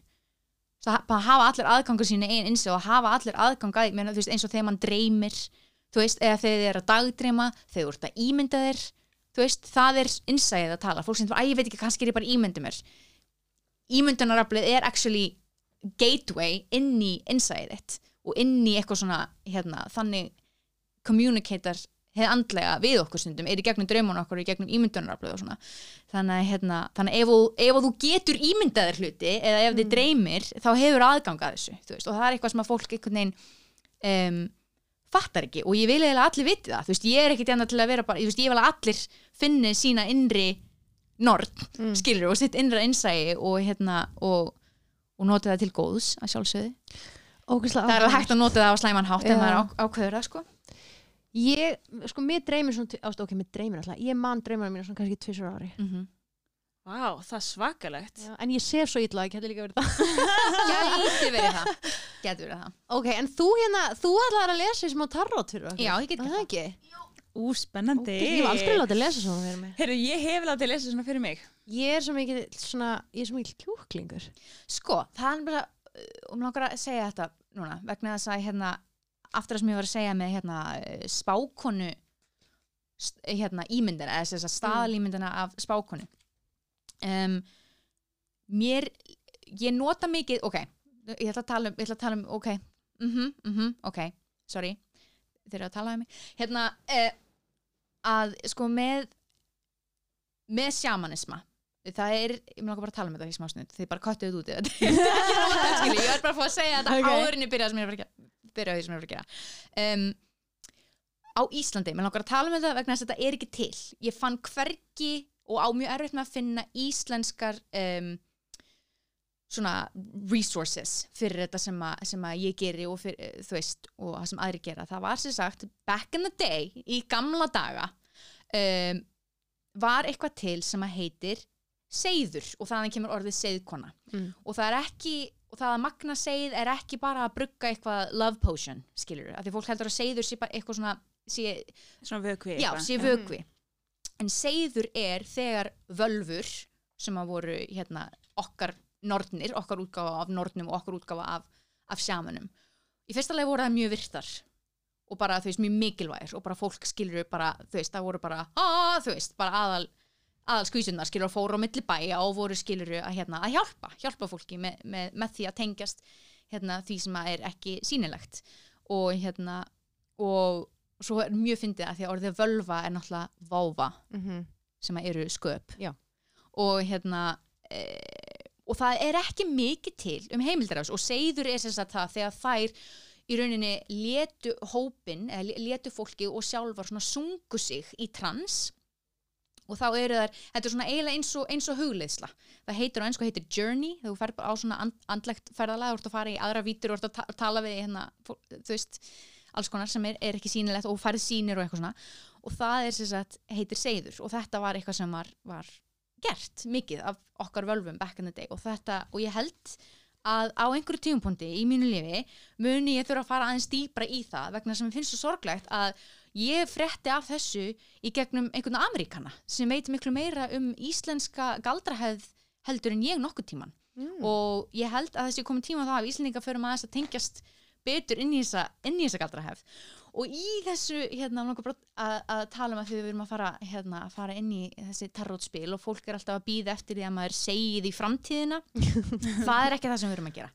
Það hafa allir aðganga sína eins og hafa allir aðganga eins og þegar mann dreymir þú veist, eða þegar þið er að dagdreima þegar þú ert að ímynda þér þú veist, það er innsæðið að tala. Fólk sem þú, að ég veit ekki, kannski er ég bara að ímynda mér. Ímyndunaraflið er actually gateway inn í innsæðið þitt og inn í eitthvað svona hérna, þannig communicator hefði andlega við okkur stundum er í gegnum draumun okkur, í gegnum ímyndunaraflið og svona. Þannig hérna, þannig ef, ef þú getur ímyndaðir hluti eða ef þið dreymir þá hefur aðgang að þessu þú veist, og það er eitthvað sem að fólk einhvern veginn um, fattar ekki og ég vil að allir viti það þú veist, ég er ekkit enda til að vera bara ég, veist, ég vil að allir finni sína innri nord, mm. skilur og sitt innra innsægi og hérna og, og nota það til góðs að Ógeðslega það er hægt að nota það á slæman hátt Já. en maður á, ákveður það sko Ég, sko, mér dreymir svona ást, Ok, mér dreymir alltaf Ég man dreymir mínu svona kannski tvisur ári mm -hmm. Vá, það er svakalegt. Já, En ég sef svo illa, ég geti líka verið það gæti verið það gæti verið það Ok, en þú hérna, þú ætlar að lesa í smá tarot fyrir okkur já, ég get Er gert það ekki? Ú, spennandi. Ég hef aldrei látið lesa svona fyrir mig Heyrðu, ég hef látið lesa svona fyrir mig. Ég er svo mikið svona, ég er svo mikið kjúklingur sko, það er bara og mér langar að segja þetta núna vegna þess að hérna aftur að sem ég var að um, mér ég nota mikið, ok ég ætla að tala um, ég ætla að tala um ok, mhm, mhm, ok, sorry þeir eru að tala um mig. Hérna, eh, að sko með með sjamanisma það er, ég mér langar bara tala um þetta í smá snund þið bara köttuðu út í þetta. Ég er bara að fá að segja þetta Ok. áður en ég byrja, sem ég er að fara að gera- byrja á sem ég að fara að gera. Um, á Íslandi, mér langar að tala um þetta vegna þess að þetta er ekki til. Ég fann hvergi og á mjög erfitt með að finna íslenskar um, svona resources fyrir þetta sem að, sem að ég geri og fyrir, þú veist, og það sem aðri gera það var sem sagt, back in the day í gamla daga um, var eitthvað til sem að heitir seiður og þaðan kemur orðið seiðkona Mm. og það er ekki og það að magna seið er ekki bara að brugga eitthvað love potion, skilur af því fólk heldur að seiður sé bara eitthvað svona sé, Svona vökvi. já, sé vökvi en seiður er þegar völfur sem að voru hérna okkar nornir, okkar útgáfa af nornum og okkar útgáfa af, af sjamanum. Í fyrsta leið voru það mjög virtar og bara þú veist mjög mikilvægir og bara fólk skilur bara, þú veist, það voru bara aaa, þú veist, bara aðal aðal skvísunar skilur að fóru á milli bæja og voru skilur að, hérna, að hjálpa, hjálpa fólki með, með, með því að tengjast hérna, því sem að er ekki sýnilegt. Og hérna og svo er mjög fyndið að því að orðið völva er náttúrulega váva mm -hmm. sem eru sköp. Já. og hérna e, og það er ekki mikið til um heimildarás og segður er sem sagt það þegar þær í rauninni letu hópin eða letu fólki og sjálfar svona sungu sig í trans. Og þá eru þær, þetta er svona eiginlega eins og, eins og hugleiðsla, það heitir á einsku heitir journey, þú ferð bara á svona and, andlegt ferðalega, þú ert að fara í aðra vítur og ert að ta tala við hérna, þú veist alls konar sem er, er ekki sýnilegt og færð sýnir og eitthvað svona. Og það er sem sagt heitir seiður og þetta var eitthvað sem var, var gert mikið af okkar völvum back in the day. Og þetta, og ég held að á einhverju tíumpunkti í mínu lifi muni ég þurfa að fara aðeins dýpra í það vegna sem ég finnst svo sorglegt að ég frétti af þessu í gegnum einhvern Ameríkana sem veit miklu meira um íslenska galdrahefð heldur en ég nokkuð tíman Mm. og ég held að þessi komið tíma á það að Íslendinga förum aðeins að tengjast betur inn í þessa, inn í þessa galdrahefð. Og í þessu hérna að, að tala um að við erum að fara, hérna, að fara inn í þessi tarrótspil og fólk er alltaf að býða eftir því að maður segi því framtíðina. Það er ekki það sem við erum að gera.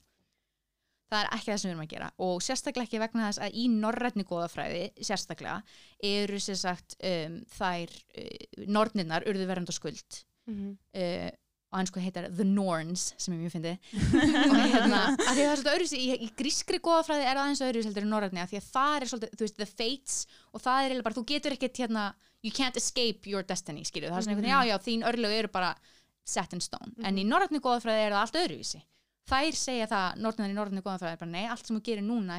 Það er ekki það sem við erum að gera. Og sérstaklega ekki vegna þess að í norrætni góðafræði sérstaklega eru sér sagt um, þær uh, norninnar urðu verðand og skuld. Mhm. uh, og hann sko heitar The Norns sem ég mjög fyndi og hérna, að því að það er svolítið öðruvísi í, í grískri góðafræði er það aðeins öðruvísi heldur en norrætni að því að það er svolítið, þú veist, the fates og það er eiginlega bara, þú getur ekkert hérna you can't escape your destiny, skilju það er svona einhvern veginn, já, já, þín örlög eru bara set in stone, en í norrætni góðafræði er það allt öðruvísi. Þær segja það, norðnar í norrætni góðafræði er bara, nei, allt sem þú gerir núna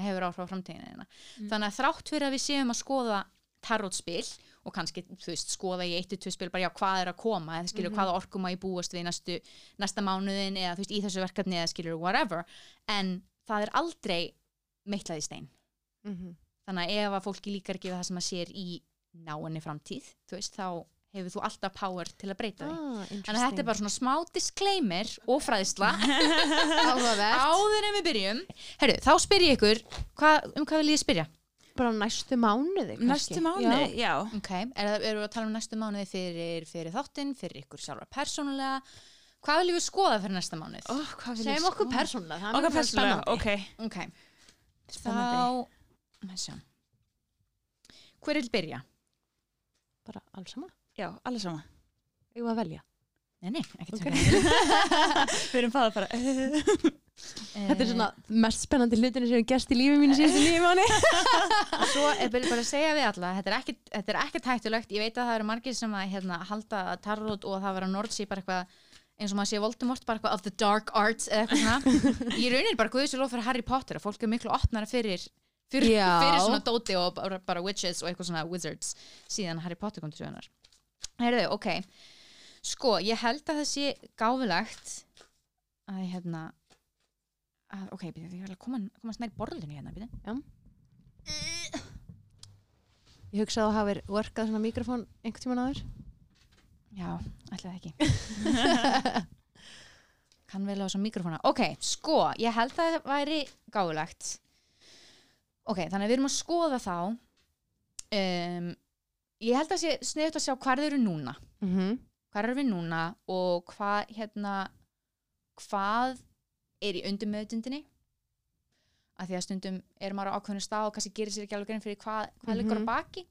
og kannski, þú veist, skoða í eitt, tvö spil bara já, hvað er að koma, eða skilur hvaða orkum að ég búast við næstu, næsta mánuðin eða þú veist, í þessu verkefni eða skilur whatever. En það er aldrei meitlað í stein. Mhm. þannig að ef að fólki líkar ekki það sem að sér í náinni framtíð, þú veist, þá hefur þú alltaf power til að breyta því. Ah, Þannig að þetta er bara svona smá disclaimer og fræðsla. Áður en við byrjum. Herru, þá spyr ég ykkur, hva, um hvað vil ég spyrja? Bara næstu mánuði kannski. Næstu mánuði, já. Ok, er, það- erum við að tala um næstu mánuði fyrir, fyrir þáttinn, fyrir ykkur sjálfur persónulega? Hvað viljum við skoða fyrir næsta mánuð? Oh, Segjum okkur persónulega, það er Okkar mjög persónulega, spennandi. ok. Ok, Spennandi. þá. Hver vil byrja? Bara alls sama. Já, allir sama. Ég var að velja. Nei, nei, ekkert Ok. okay. Við erum það að fara. Þetta er svona mest spennandi hlutinu sem ég gerst í lífi mínu síðustu nýju mánu. Og svo er bara bara að segja við alla, þetta er ekkert, er hættulegt, ég veit að það eru margir sem að hérna, halda tarot og það vera Nordsí bara eitthvað eins og maður sé Voldemort bara eitthvað of the dark arts eða eitthvað svona. Ég raunir bara guðis og lof fyrir Harry Potter að fólk er miklu opnara fyrir, fyrir, fyrir svona dóti og bara, bara witches og eitthvað svona wizards síðan Harry Potter kom til sögunar Heyrðu, ok. Sko, ég held að það sé gáfulegt að hérna að, ok, býtum, ég vil að koma, koma snær borðinu hérna, býtum Ég hugsaði að hafa workað svona mikrofón einhvern tíman áður. Já, ætlaði ekki. Kann vel á þessum mikrofóna. Ok, sko, ég held að það væri gáfulegt. Ok, þannig að við erum að skoða þá. Um, Ég held að sé sniðut að sjá hvað eru núna. Mm -hmm. Hvað eru við núna og hvað hérna hvað er í undirmeðutundinni að því að stundum er maður á ákveðinu stað og kannski gerir sér ekki alveg grein fyrir hvað, hvað liggur Mhm. á baki.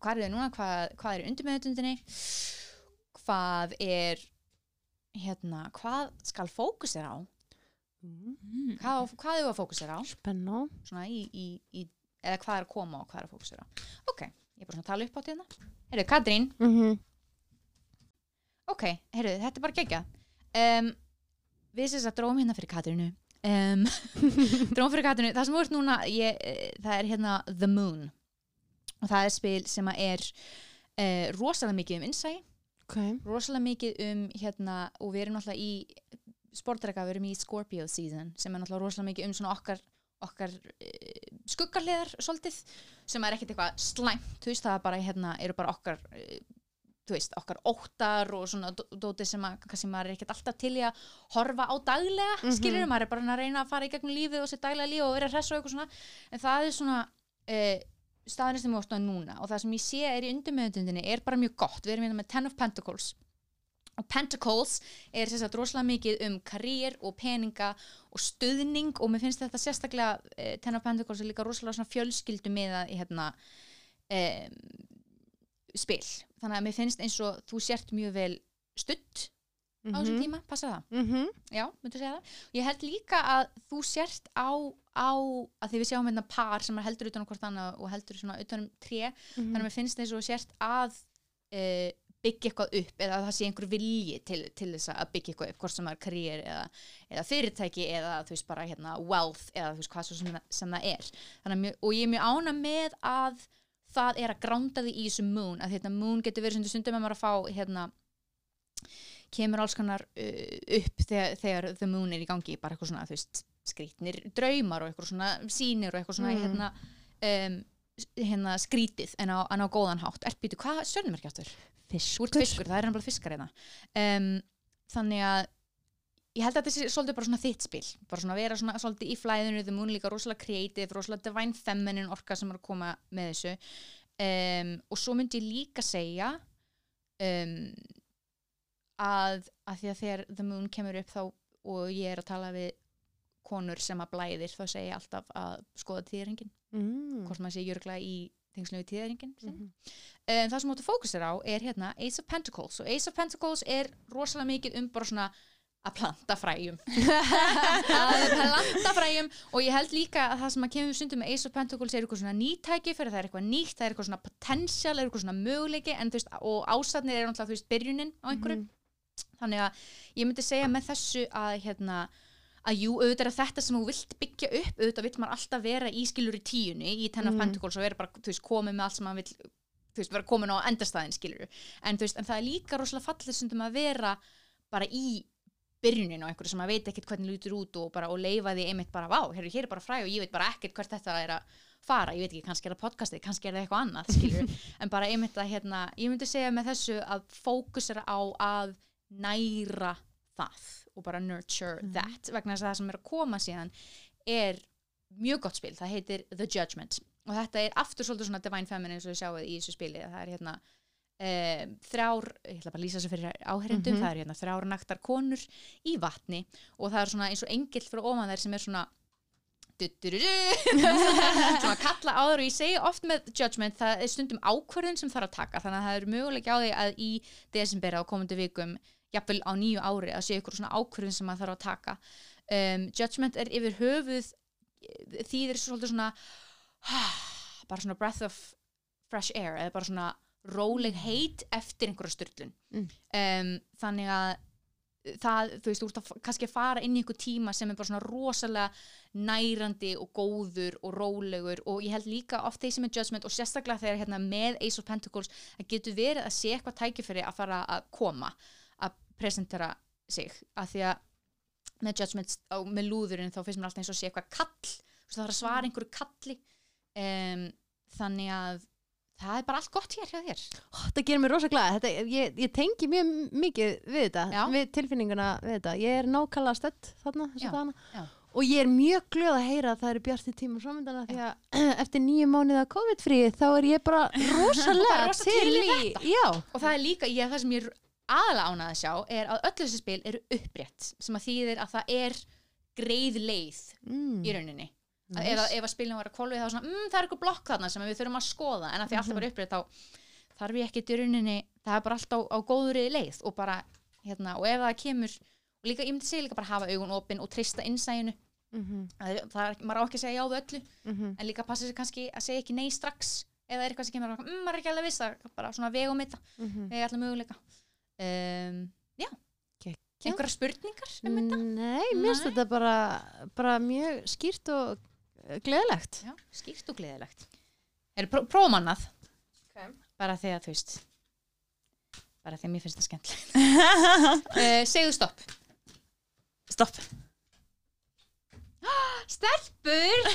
Hvað er þið núna, hvað, hvað er í undirmeðutundinni hvað er hérna, hvað skal fókusera á? Mm. hvað, hvað er að fókusera á? Spenná. svona í, í, í, eða hvað er að koma og hvað er að fókusera á? Ok, ég er bara svona að tala upp á tíðna heyrðu, Katrín, Mm -hmm. ok, heyrðu, þetta er bara gegja um, við sést að dróum hérna fyrir Katrínu um, dróum fyrir Katrínu, það sem ert núna ég, eh, það er hérna The Moon. Og það er spil sem er uh, rosalega mikið um innsæi. Ok. rosalega mikið um hérna og við erum náttúrulega í sportreika, við erum í Scorpio season sem er náttúrulega rosalega mikið um svona okkar okkar uh, skuggarleðar svolítið, sem er ekkert eitthvað slæmt, þú veist, það bara hérna eru bara okkar uh, þú veist, okkar óttar og svona dó- dóti sem að kannski maður er ekkert alltaf til í að horfa á daglega, mm Mhm. skilur maður er bara að reyna að fara í gegnum lífið og sér daglega líf og vera hress og eitthvað svona, en það er svona uh, staðinu sem við ástáðum núna og það sem ég sé er í undirmeðutundinni er bara mjög gott, við erum hérna með Ten of Pentacles. Og Pentacles er sem sagt rosalega mikið um karriér og peninga og stuðning og mér finnst þetta sérstaklega uh, Ten of Pentacles er líka rosalega svona fjölskyldu með að hérna um, spil þannig að mér finnst eins og þú sért mjög vel stutt á þessum tíma, passa það? Mm -hmm. Já, myndu segja það. Ég held líka að þú sért á, á að því við sjáum hérna par sem heldur utan á hvort annað og heldur svona utan um tré, þannig að mér finnst eins og sért að e, byggja eitthvað upp eða að það sé einhver vilji til, til þess að byggja eitthvað upp, hvort sem er karriér eða, eða fyrirtæki eða þú veist bara hérna wealth eða þú veist hvað svo sem, sem það er. Að mjög, og ég er mjög ána með að það er að gránda því í þessum moon, að hérna moon getur verið stundum að maður að fá hérna kemur alls konar uh, upp þegar, þegar the moon er í gangi bara eitthvað svona, veist, skrítnir draumar og eitthvað svona sýnir og eitthvað svona Mm. hérna, um, hérna skrítið en á, en á góðan hátt er býtu, hvað stjörnum er ekki áttur? Fiskur. ert fiskur, það er hann bara fiskar hérna um, þannig að ég held að þetta sé svolítið bara svona þitt spil. Bara svona vera svona svolítið í flæðinu Moon er líka rosalega creative, rosalega divine feminine orka sem er að koma með þessu. Um, og svo myndi ég líka segja um, að, að því að þegar The Moon kemur upp þá og ég er að tala við konur sem að blæðir þá segi ég alltaf að skoða tíðringin mm. hvort maður sé jörgla í tengslu við tíðringin mm Mhm. um, það sem þú fókusir á er hérna Ace of Pentacles. Og Ace of Pentacles er rosalega mikið um bara svona að planta fræjum. Að planta fræjum og ég held líka að það sem að kemur stundum með Ace of Pentacles er eitthvað svona nýtæki fyrir það er eitthvað nýtt, það er eitthvað svona potential er eitthvað svona möguleiki en þú veist og ásatnir er náttúrulega þú veist byrjunin á einhverju. Þannig að ég myndi segja með þessu að hérna að jú, auðvitað er þetta sem þú vilt byggja upp auðvitað vill maður alltaf vera í skilur í tíunni í Ten of Mhm. Pentacles og vera bara, þú veist, komið með allt sem maður vill þú veist, vera komin á endastæðin skilur en þú veist, en það er líka rosalega fallið sem að vera bara í byrjunin á einhverju sem maður veit ekkert hvernig lítur út og bara, og leifa því einmitt bara, vá, hér, er bara fræ og ég veit bara ekkert hvert þetta er að fara, ég veit ekki, kannski er það podcastið, kannski er það eitthvað annað, skilur, en bara einmitt að hérna, ég myndi segja með þessu að fókusera á að næra það og bara nurture that. Vegna þess að það sem er að koma síðan er mjög gott spil, það heitir The Judgment. Og þetta er aftur svolítið svona Divine Feminine og við sjáum í þessu spili það er hérna um, þrjár, ég ætla bara að lýsa þessu fyrir áherendum, það er hérna þrjár naktar konur í vatni og það er svona eins og engill fyrir ofan þær sem er svona svona kalla á þær og ég segi oft með judgment það er stundum ákvörðun sem þarf að taka þannig að það er möguleik á því að í desember á komandi vikum, jafnvel á nýju ári að sé ykkur svona ákvörðun sem maður þarf að taka. Um, judgment er yfir höfuð þýðir svolítið svona bara svona breath of fresh air eða bara svona róleg heit eftir einhverja styrlun Mm. um, þannig að það, þú veist, þú ert að kannski að fara inn í einhver tíma sem er bara svona rosalega nærandi og góður og rólegur og ég held líka oft þeir sem er judgment og sérstaklega þegar hérna með Ace of Pentacles að getur verið að sé eitthvað tækifæri að fara að koma að presentera sig. Að því að með judgment á, með lúðurinn þá finnst mér alltaf eins og sé eitthvað kall þú veist, það þarf að svara einhverju kalli. Um, þannig að það er bara allt gott hér hjá þér. Ó, þetta gerir mér rosa glæð þetta, ég, ég tengi mjög mikið við þetta Já. við tilfinninguna við þetta. Ég er nákvæmlega stödd þarna, Já, já. og ég er mjög glöð að heyra að það eru bjarti tíma framöndana því að eftir nýju mánuða COVID-fríi þá er ég bara rosalega rosa til í þetta. já, og það er líka, ég, það sem ég er aðalega ánað að sjá er að öll þessi spil eru upprétt sem að þýðir að það er greið leið mm, í rauninni að ef, að- ef að spilin var að kvolvi þá er svona, mm, það er eitthvað blokk þarna sem við þurfum að skoða. En að því alltaf er upprétt þá þarf ég ekkert í rauninni það er bara alltaf á, á góðri leið og bara, hérna, og ef það kemur og líka, ég myndi segja líka bara hafa augun opinn og trista innsæðinu mhm, það, er- það er, maður á ekki að segja já við öllu mhm, en líka passa sér kannski að segja ekki nei strax það er eitthvað sem kemur mm, maður er ekki alveg viss það bara svona vegum þetta mhm. einhverja spurningar um þetta? Nei, mér finnst þetta bara, bara mjög skýrt og gleðilegt. Já, skýrt og gleðilegt. Er pró prófum annað. Ok. bara því að þú veist bara því að mér finnst það skemmtilegt. Uh, segðu stopp. Stopp. stelpur!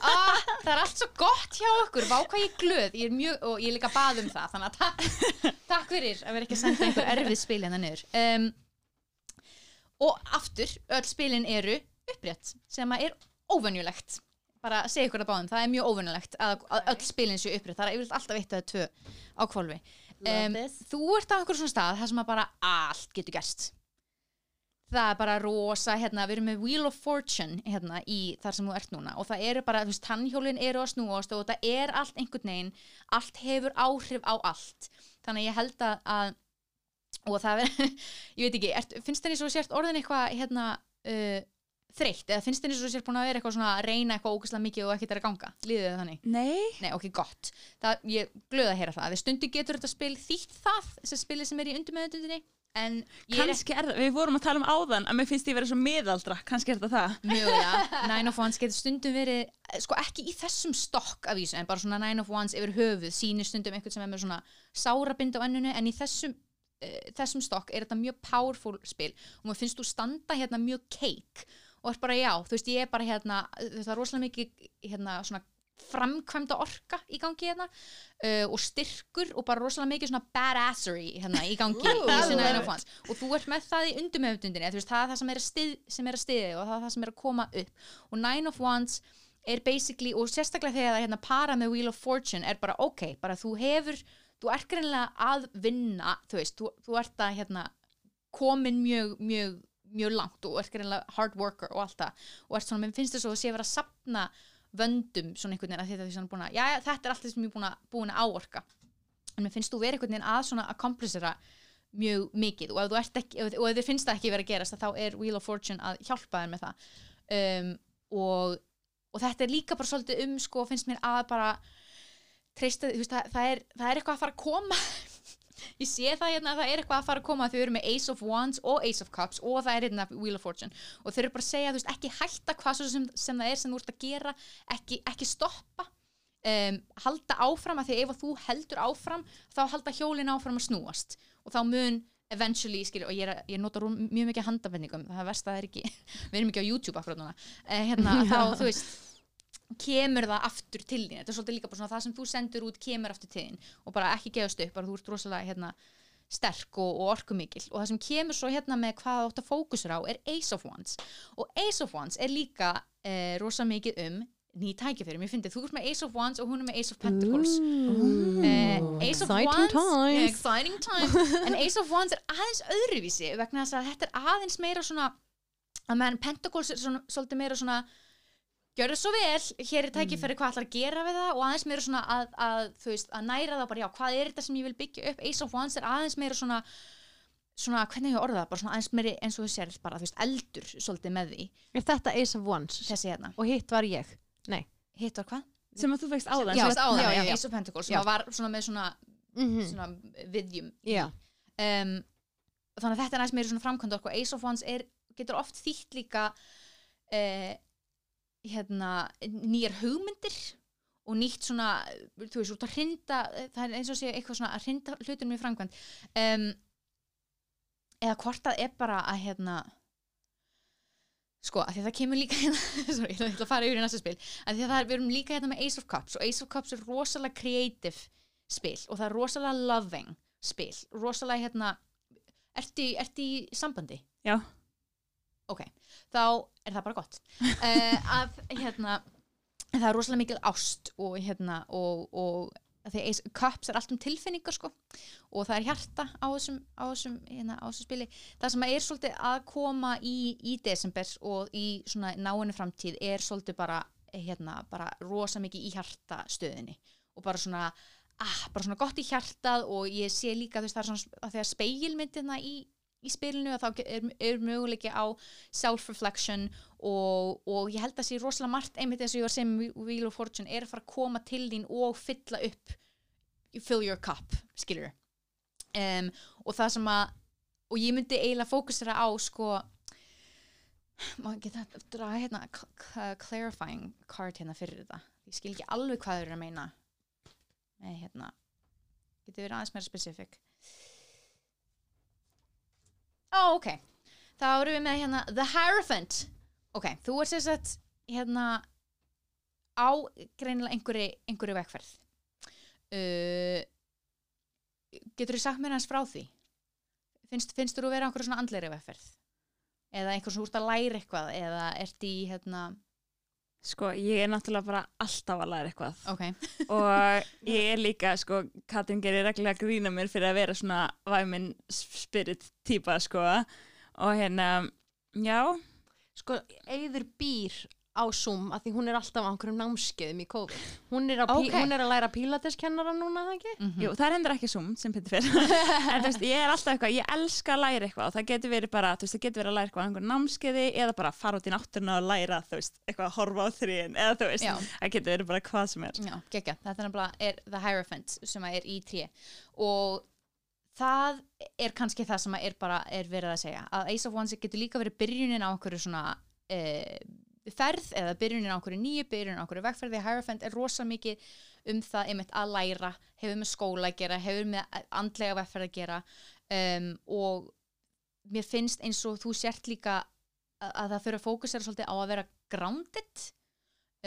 Ah, það er allt svo gott hjá okkur. Vá hvað ég glöð. Ég er mjög, og ég er líka bað um það þannig að takk, takk fyrir að vera ekki að senda einhver erfið spil hérna niður. Um, og aftur öll spilin eru upprétt sem að er óvenjulegt bara segja ykkur að báðum, það er mjög óvenjulegt að, að öll spilin séu upprétt, það er yfirleitt alltaf eitt eða tvö á kvolfi Love um, þú ert á einhver svona stað þar sem að bara allt getur gerst. Það er bara rosa hérna, við erum með Wheel of Fortune hérna í þar sem þú ert núna og það eru bara, þú veist, tannhjólin eru að snúast og það er allt einhvern veginn allt hefur áhrif á allt. Þannig ég held að, og það er, ég veit ekki ert, finnst þenni svo sért orðin eitthvað hérna uh, þreytt, eða finnst þenni svo sért búin að vera eitthvað svona að reyna eitthvað ógæslega mikið og ekkert er að ganga, líðið þið þannig Nei. Nei, ok, gott. Það, ég glöða að heyra það. Við stundi getur þetta spil þýtt það, þessi spili sem er í undumöðundinni, en ég er Kannski er það, við vorum að tala um áðan að mér finnst ég vera svo miðaldra, kannski er þetta það. ekki mjögulega. Nine of Wands getur stundum verið, eh, sko ekki í þessum stokk af vísu, en bara svona Nine of Wands yfir höfuð, sýnir stundum einhvern sem er með svona sárabind á önnunu, en í þessum, uh, þessum stokk er þetta mjög powerful spil og maður finnst þú standa hérna mjög cake og er bara já, þú veist, ég er bara hérna, það er rosalega mikið hérna svona framkvæmda orka í gangi hérna uh, og styrkur og bara rosalega mikið svona badassery hérna í gangi í of Wands og þú ert með það í undumöfundundinni þú veist það er það sem er stið, sem er að stiði og það er það sem er að koma upp. Og Nine of Wands er basically og sérstaklega þegar það hérna para með Wheel of Fortune er bara ok, bara þú hefur þú ert greinlega að vinna þú veist, þú, þú ert að hérna komin mjög, mjög mjög langt og ert greinlega hard worker og allt það. Og ert svona, mér finnst þess að þú sé að vera að sapna vöndum svona einhvern veginn að þetta er svona búin að, já, þetta er allt það sem ég er búin að, að áorka. En mér finnst þú verið einhvern veginn að svona accomplishera mjög mikið. Og ef þú ert ekki, og ef þið finnst það ekki verið að gerast þá er Wheel of Fortune að hjálpa þér með það. Um, og, og þetta er líka bara svolítið um sko, finnst mér að bara treysta, það, það, það er eitthvað að fara að koma ég sé það hérna að það er eitthvað að fara að koma þau eru með Ace of Wands og Ace of Cups og það er hérna Wheel of Fortune. Og þau eru bara að segja, þú veist, ekki hætta hvað sem, sem það er sem þú ert að gera ekki, ekki stoppa um, halda áfram að því ef þú heldur áfram þá halda hjólin áfram að snúast. Og þá mun eventually, skil, og ég, er, ég nota rúm, mjög mikið handafendingum, það er verst að það er ekki við erum ekki á YouTube akkurat núna. Uh, hérna, þá, þú veist kemur það aftur til þín. Þetta er svolítið líka bara svona það sem þú sendur út kemur aftur til þín og bara ekki gefast upp bara þú ert rosalega hérna, sterk og, og orkumikil. Og það sem kemur svo hérna með hvað þú átt að fókusur á er Ace of Wands. Og Ace of Wands er líka eh, rosalega mikið um ný tækifæri, mér finnst þið, þú ert með Ace of Wands og hún er með Ace of Pentacles. Uh, Ace of Exciting Wands times. yeah, exciting times. En Ace of Wands er aðeins öðruvísi vegna þess að þetta er aðeins meira svona að meðan Pentacles er svona, svolítið meira svona gjörðu svo vel, hér er tækifæri hvað ætlar að gera við það? Og aðeins meira svona að, að þú veist, að næra það bara, já, hvað er þetta sem ég vil byggja upp? Ace of Wands er aðeins meira svona svona, hvernig ég orða það, bara svona aðeins meiri eins og þú sér bara, þú veist, eldur svolítið með því. Er þetta Ace of Wands? þessi hérna, Og hitt var ég? Nei. hitt var hvað? sem að þú fegst áðan. Já, áðan, já, já. Ace of Pentacles, sem var svona með svona, Mm svona viðjum. Um, þannig að þetta er næst meiri svona framkvæmd orku Ace of Wands er, getur oft þýtt líka uh, hérna nýjar hugmyndir og nýtt svona, þú veist, út að hrinda það er eins og sé eitthvað svona að hrinda hlutum í framkvæmd um, eða hvort það er bara að hérna sko, að því að það kemur líka hérna, sorry, ég ætla að fara yfir í næsta spil að því að það er, við erum líka hérna með Ace of Cups og Ace of Cups er rosalega creative spil og það er rosalega loving spil, rosalega hérna ertu í sambandi? Já. Ok, þá er það bara gott. Uh, að hérna það er rosalega mikil ást og hérna og, og Ace Cups er allt um tilfinningar sko og það er hjarta á þessum, á þessum, hérna, á þessum spili. Það sem er svolítið að koma í, í desember og í svona náinu framtíð er svolítið bara hérna, bara rosa mikið í hjartastöðinni og bara svona ah, bara svona gott í hjartað og ég sé líka þú veist það er svona að þegar speilmyndina í, í spilinu að þá er, er möguleiki á self-reflection og, og ég held að sé rosalega margt einmitt eins og ég var sem Wheel of Fortune er að fara að koma til þín og fylla upp fill your cup, skilur um, og það sem að og ég myndi eiginlega fókusera á sko maður geta að draga hérna clarifying card hérna fyrir þetta? Ég skil ekki alveg hvað þau eru að meina. Nei hérna. Getur verið aðeins meira specific ó ok. Þá erum við með hérna the Hierophant. Ok, þú ert sem sagt hérna á greinilega einhverju, einhverju vegferð. Uh, getur þú sagt mér hans frá því? Finnst, þú að vera einhverju svona andleiri vegferð? Eða einhver sem úrst að læra eitthvað eða ert í hérna Sko, ég er náttúrulega bara alltaf að læra eitthvað. Ok, og ég er líka, sko, Katrin gerir reglulega grína mér fyrir að vera svona væminn spirit típa, sko. Og hérna, já. Sko, Eyður býr á Zoom að því hún er alltaf á einhverjum námskeiðum í COVID. Hún er, að Ok. pí- hún er að læra pílateskennara núna, það ekki? mm Jú, það er hendur ekki Zoom sem Petur fyrir en þú veist, ég er alltaf eitthvað, ég elska að læra eitthvað og það getur verið bara, þú veist, það getur verið að læra eitthvað á einhver námskeiði eða bara fara út í náttúruna og læra, þú veist, eitthvað að horfa á þrýin eða þú veist, Já. það getur verið bara hvað sem er Já, geggja, þetta er er The Hierophant sem er í tré og það er kannski það sem að er bara er verið að segja að Ace of Wands getur líka verið byrjunin á einhverju svona uh, ferð eða byrjunin á einhverju nýju, byrjunin á einhverju vegferði Hierophant er rosa mikið um það einmitt að læra, hefur með skóla að gera hefur með andlega vegferð að gera um, og mér finnst eins og þú sért líka að, að það fyrir að fókusera svolítið á að vera grounded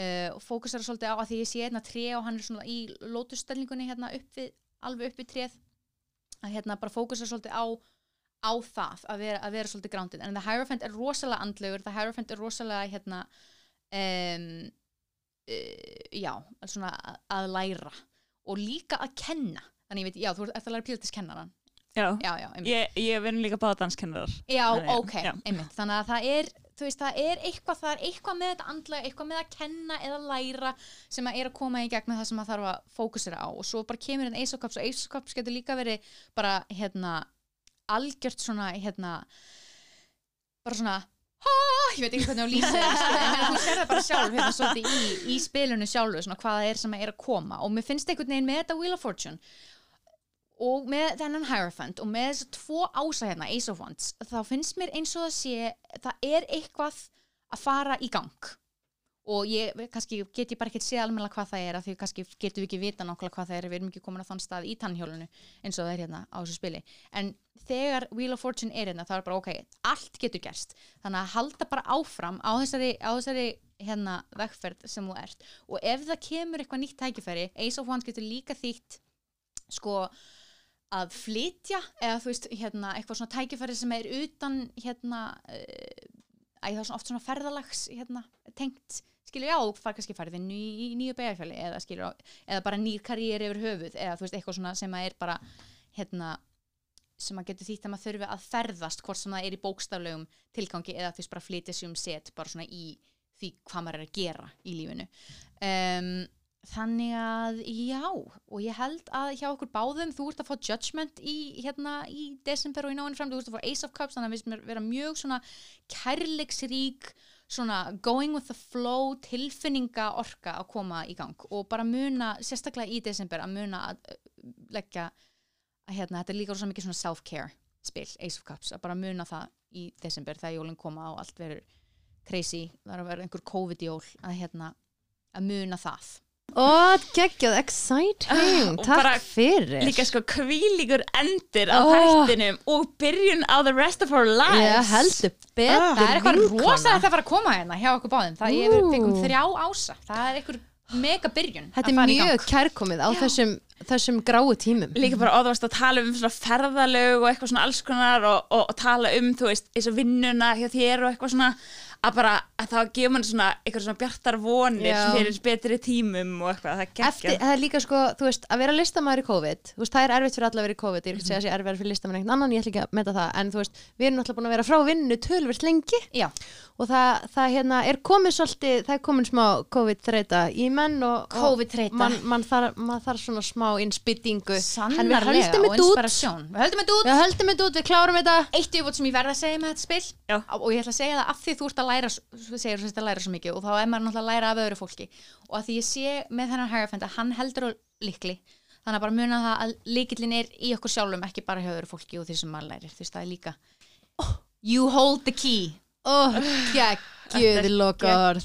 uh, og fókusera svolítið á að því ég sé hérna tré og hann er svona í lótusstellingunni hérna upp við, alveg upp við tréð að hérna bara fókusera svolítið á á það að vera, að vera svolítið grounded. En það Hierophant er rosalega andlegur það Hierophant er rosalega hérna um, uh, já, svona að, að læra og líka að kenna. Þannig ég veit, já, þú ert að læra pílatiskennaran Já, já, já, ég, ég verður líka báðdanskennarar. já, Þannig, ok, já. einmitt. Þannig að það er, þú veist, það er eitthvað það er eitthvað með þetta andlega, eitthvað með að kenna eða læra sem að er að koma í gegn með það sem að þarf að fókusera á. Og svo bara kemur einn Cups og Cups getur líka verið bara, hérna algjört svona, hérna bara svona ha, ég veit ekki hvernig lýsa það sko, þú sér það bara sjálf hérna í, í spilinu sjálfu, svona hvað það er sem er að koma. Og mér finnst einhvern veginn með þetta Wheel of Fortune og með þennan Hierophant og með þessu tvo ása hérna, Ace of Wands þá finnst mér eins og það sé það er eitthvað að fara í gang og ég, kannski get ég bara ekkert séð almennilega hvað það er af því kannski getum við ekki vita nákvæmlega hvað það er við erum ekki komin að þann stað í tannhjólinu eins og það er hérna á þessu spili. En þegar Wheel of Fortune er hérna þá er bara ok, allt getur gerst. Þannig að halda bara áfram á þessari, á þessari hérna vegferð sem þú ert. Og ef það kemur eitthvað nýtt tækifæri Ace of Wands getur líka þýtt sko að flytja eða þú veist hérna eitthvað svona tækifæri sem er utan hérna uh, æ, það er svona oft svona ferðalags hérna, tengt, skilur já, þú kannski farið inn í, nýju beigafjöli eða eða bara nýr karriér yfir höfuð eða þú veist, eitthvað svona sem að er bara hérna, sem að getur þýtt að maður þurfi að ferðast hvort sem það er í bókstaflegum tilgangi eða þú veist, bara flytja sig um set bara svona í því hvað maður er að gera í lífinu. Um, þannig að já og ég held að hjá okkur báðum þú ert að fá judgment í, hérna, í desember og í náinn fram, þú ert að fá Ace of Cups þannig að við mér vera mjög svona kærleiksrík svona going with the flow tilfinninga orka að koma í gang og bara muna, sérstaklega í desember að muna að uh, leggja að hérna, þetta er líka svo mikið svona self-care spil, Ace of Cups, að bara muna það í desember þegar jólinn koma og allt verður crazy, það er að vera einhver COVID-jól að hérna, að muna það Ó, geggjað, exciting, Og takk bara fyrir Líka sko kvílíkur endir á Ó. þættinum og byrjun á the rest of our lives. Ég heldur betur Ah. Það er eitthvað vinkona. rosalegt að fara að koma hérna hjá okkur báðum. Það ég Ú. fengum þrjá ása. Það er eitthvað mega byrjun. Þetta að er fara í mjög kærkomið á þessum, þessum gráu tímum Líka bara óðvast að tala um svona ferðalög og eitthvað svona alls konar og, og, og tala um, þú veist, eins og vinnuna hjá þér og eitthvað svona að bara, að það gefur mann svona eitthvað svona bjartar vonir Já. fyrir betri tímum og eitthvað, það Eftir, geggja. það er líka sko, þú veist, að vera listamæður í COVID þú veist, það er erfitt fyrir alla að vera í COVID ég er ekki að segja að sé erfitt fyrir listamæður einhvern annan, ég ætla ekki að meta það en þú veist, við erum náttúrulega búin að vera frá vinnu tölvert lengi Já, og það, það hérna, er komið svolítið, það er komin smá COVID-þreita í menn og, og COVID-þreyta. mann man þarf man þarf svona smá innspýtingu sannarlega höldum og þetta út. inspirasjón. Við höldum þetta út. við höldum þetta út, við klárum þetta Eitt yfirbútt sem ég verða að segja með þetta spil Já. og ég ætla að segja það af því þú ert að læra svo segir þú ert að læra svo mikið og þá er maður náttúrulega að læra af öðru fólki. Og að því ég sé með þennan að hann heldur á likli þannig að bara muna það að likillin er í okkur sjálfum ekki bara hjá öðru fólki og því sem maður lærir þú veist það er líka. You hold the key. Oh, geggjuð lokar.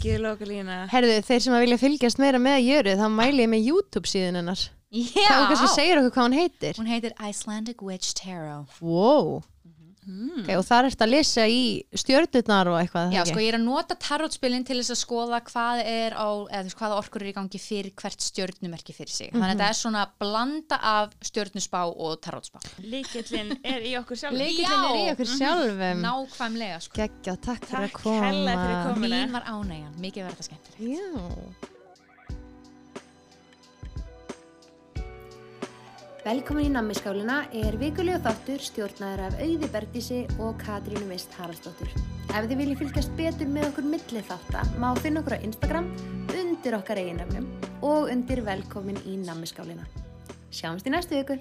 Herðu, þeir sem að vilja fylgjast meira með Jöru þá mæli ég með YouTube síðan hennar. Já, Hvað hún kannski segir okkur hvað hún heitir. Hún heitir Icelandic Witch Tarot. Wow Mhm. okay, Og þar ertu að lesa í stjörnurnar og eitthvað Já, það sko ég er að nota tarotspilin til þess að skoða hvað er á, eða þú veist, hvaða orkur er í gangi fyrir hvert stjörnumerki fyrir sig. Þannig að þetta er svona blanda af stjörnusspá og tarotspá. Líkillin er í okkur sjálf. Lykillinn er í okkur sjálfum Nákvæmlega, sko. Geggja, takk, fyrir að Takk koma hella fyrir komuna. Mín var ánægjan, mikið verða skemmtilegt. Já Velkomin í nammiskálina er vikulegu þáttur stjórnaður af Auði Bergdísi og Katrínu Mist Haraldsdóttur. Ef þið viljið fylgjast betur með okkur milli þátta má finna okkur á Instagram undir okkar eiginnöfnum og undir velkomin í nammiskálina. Sjáumst í næstu viku!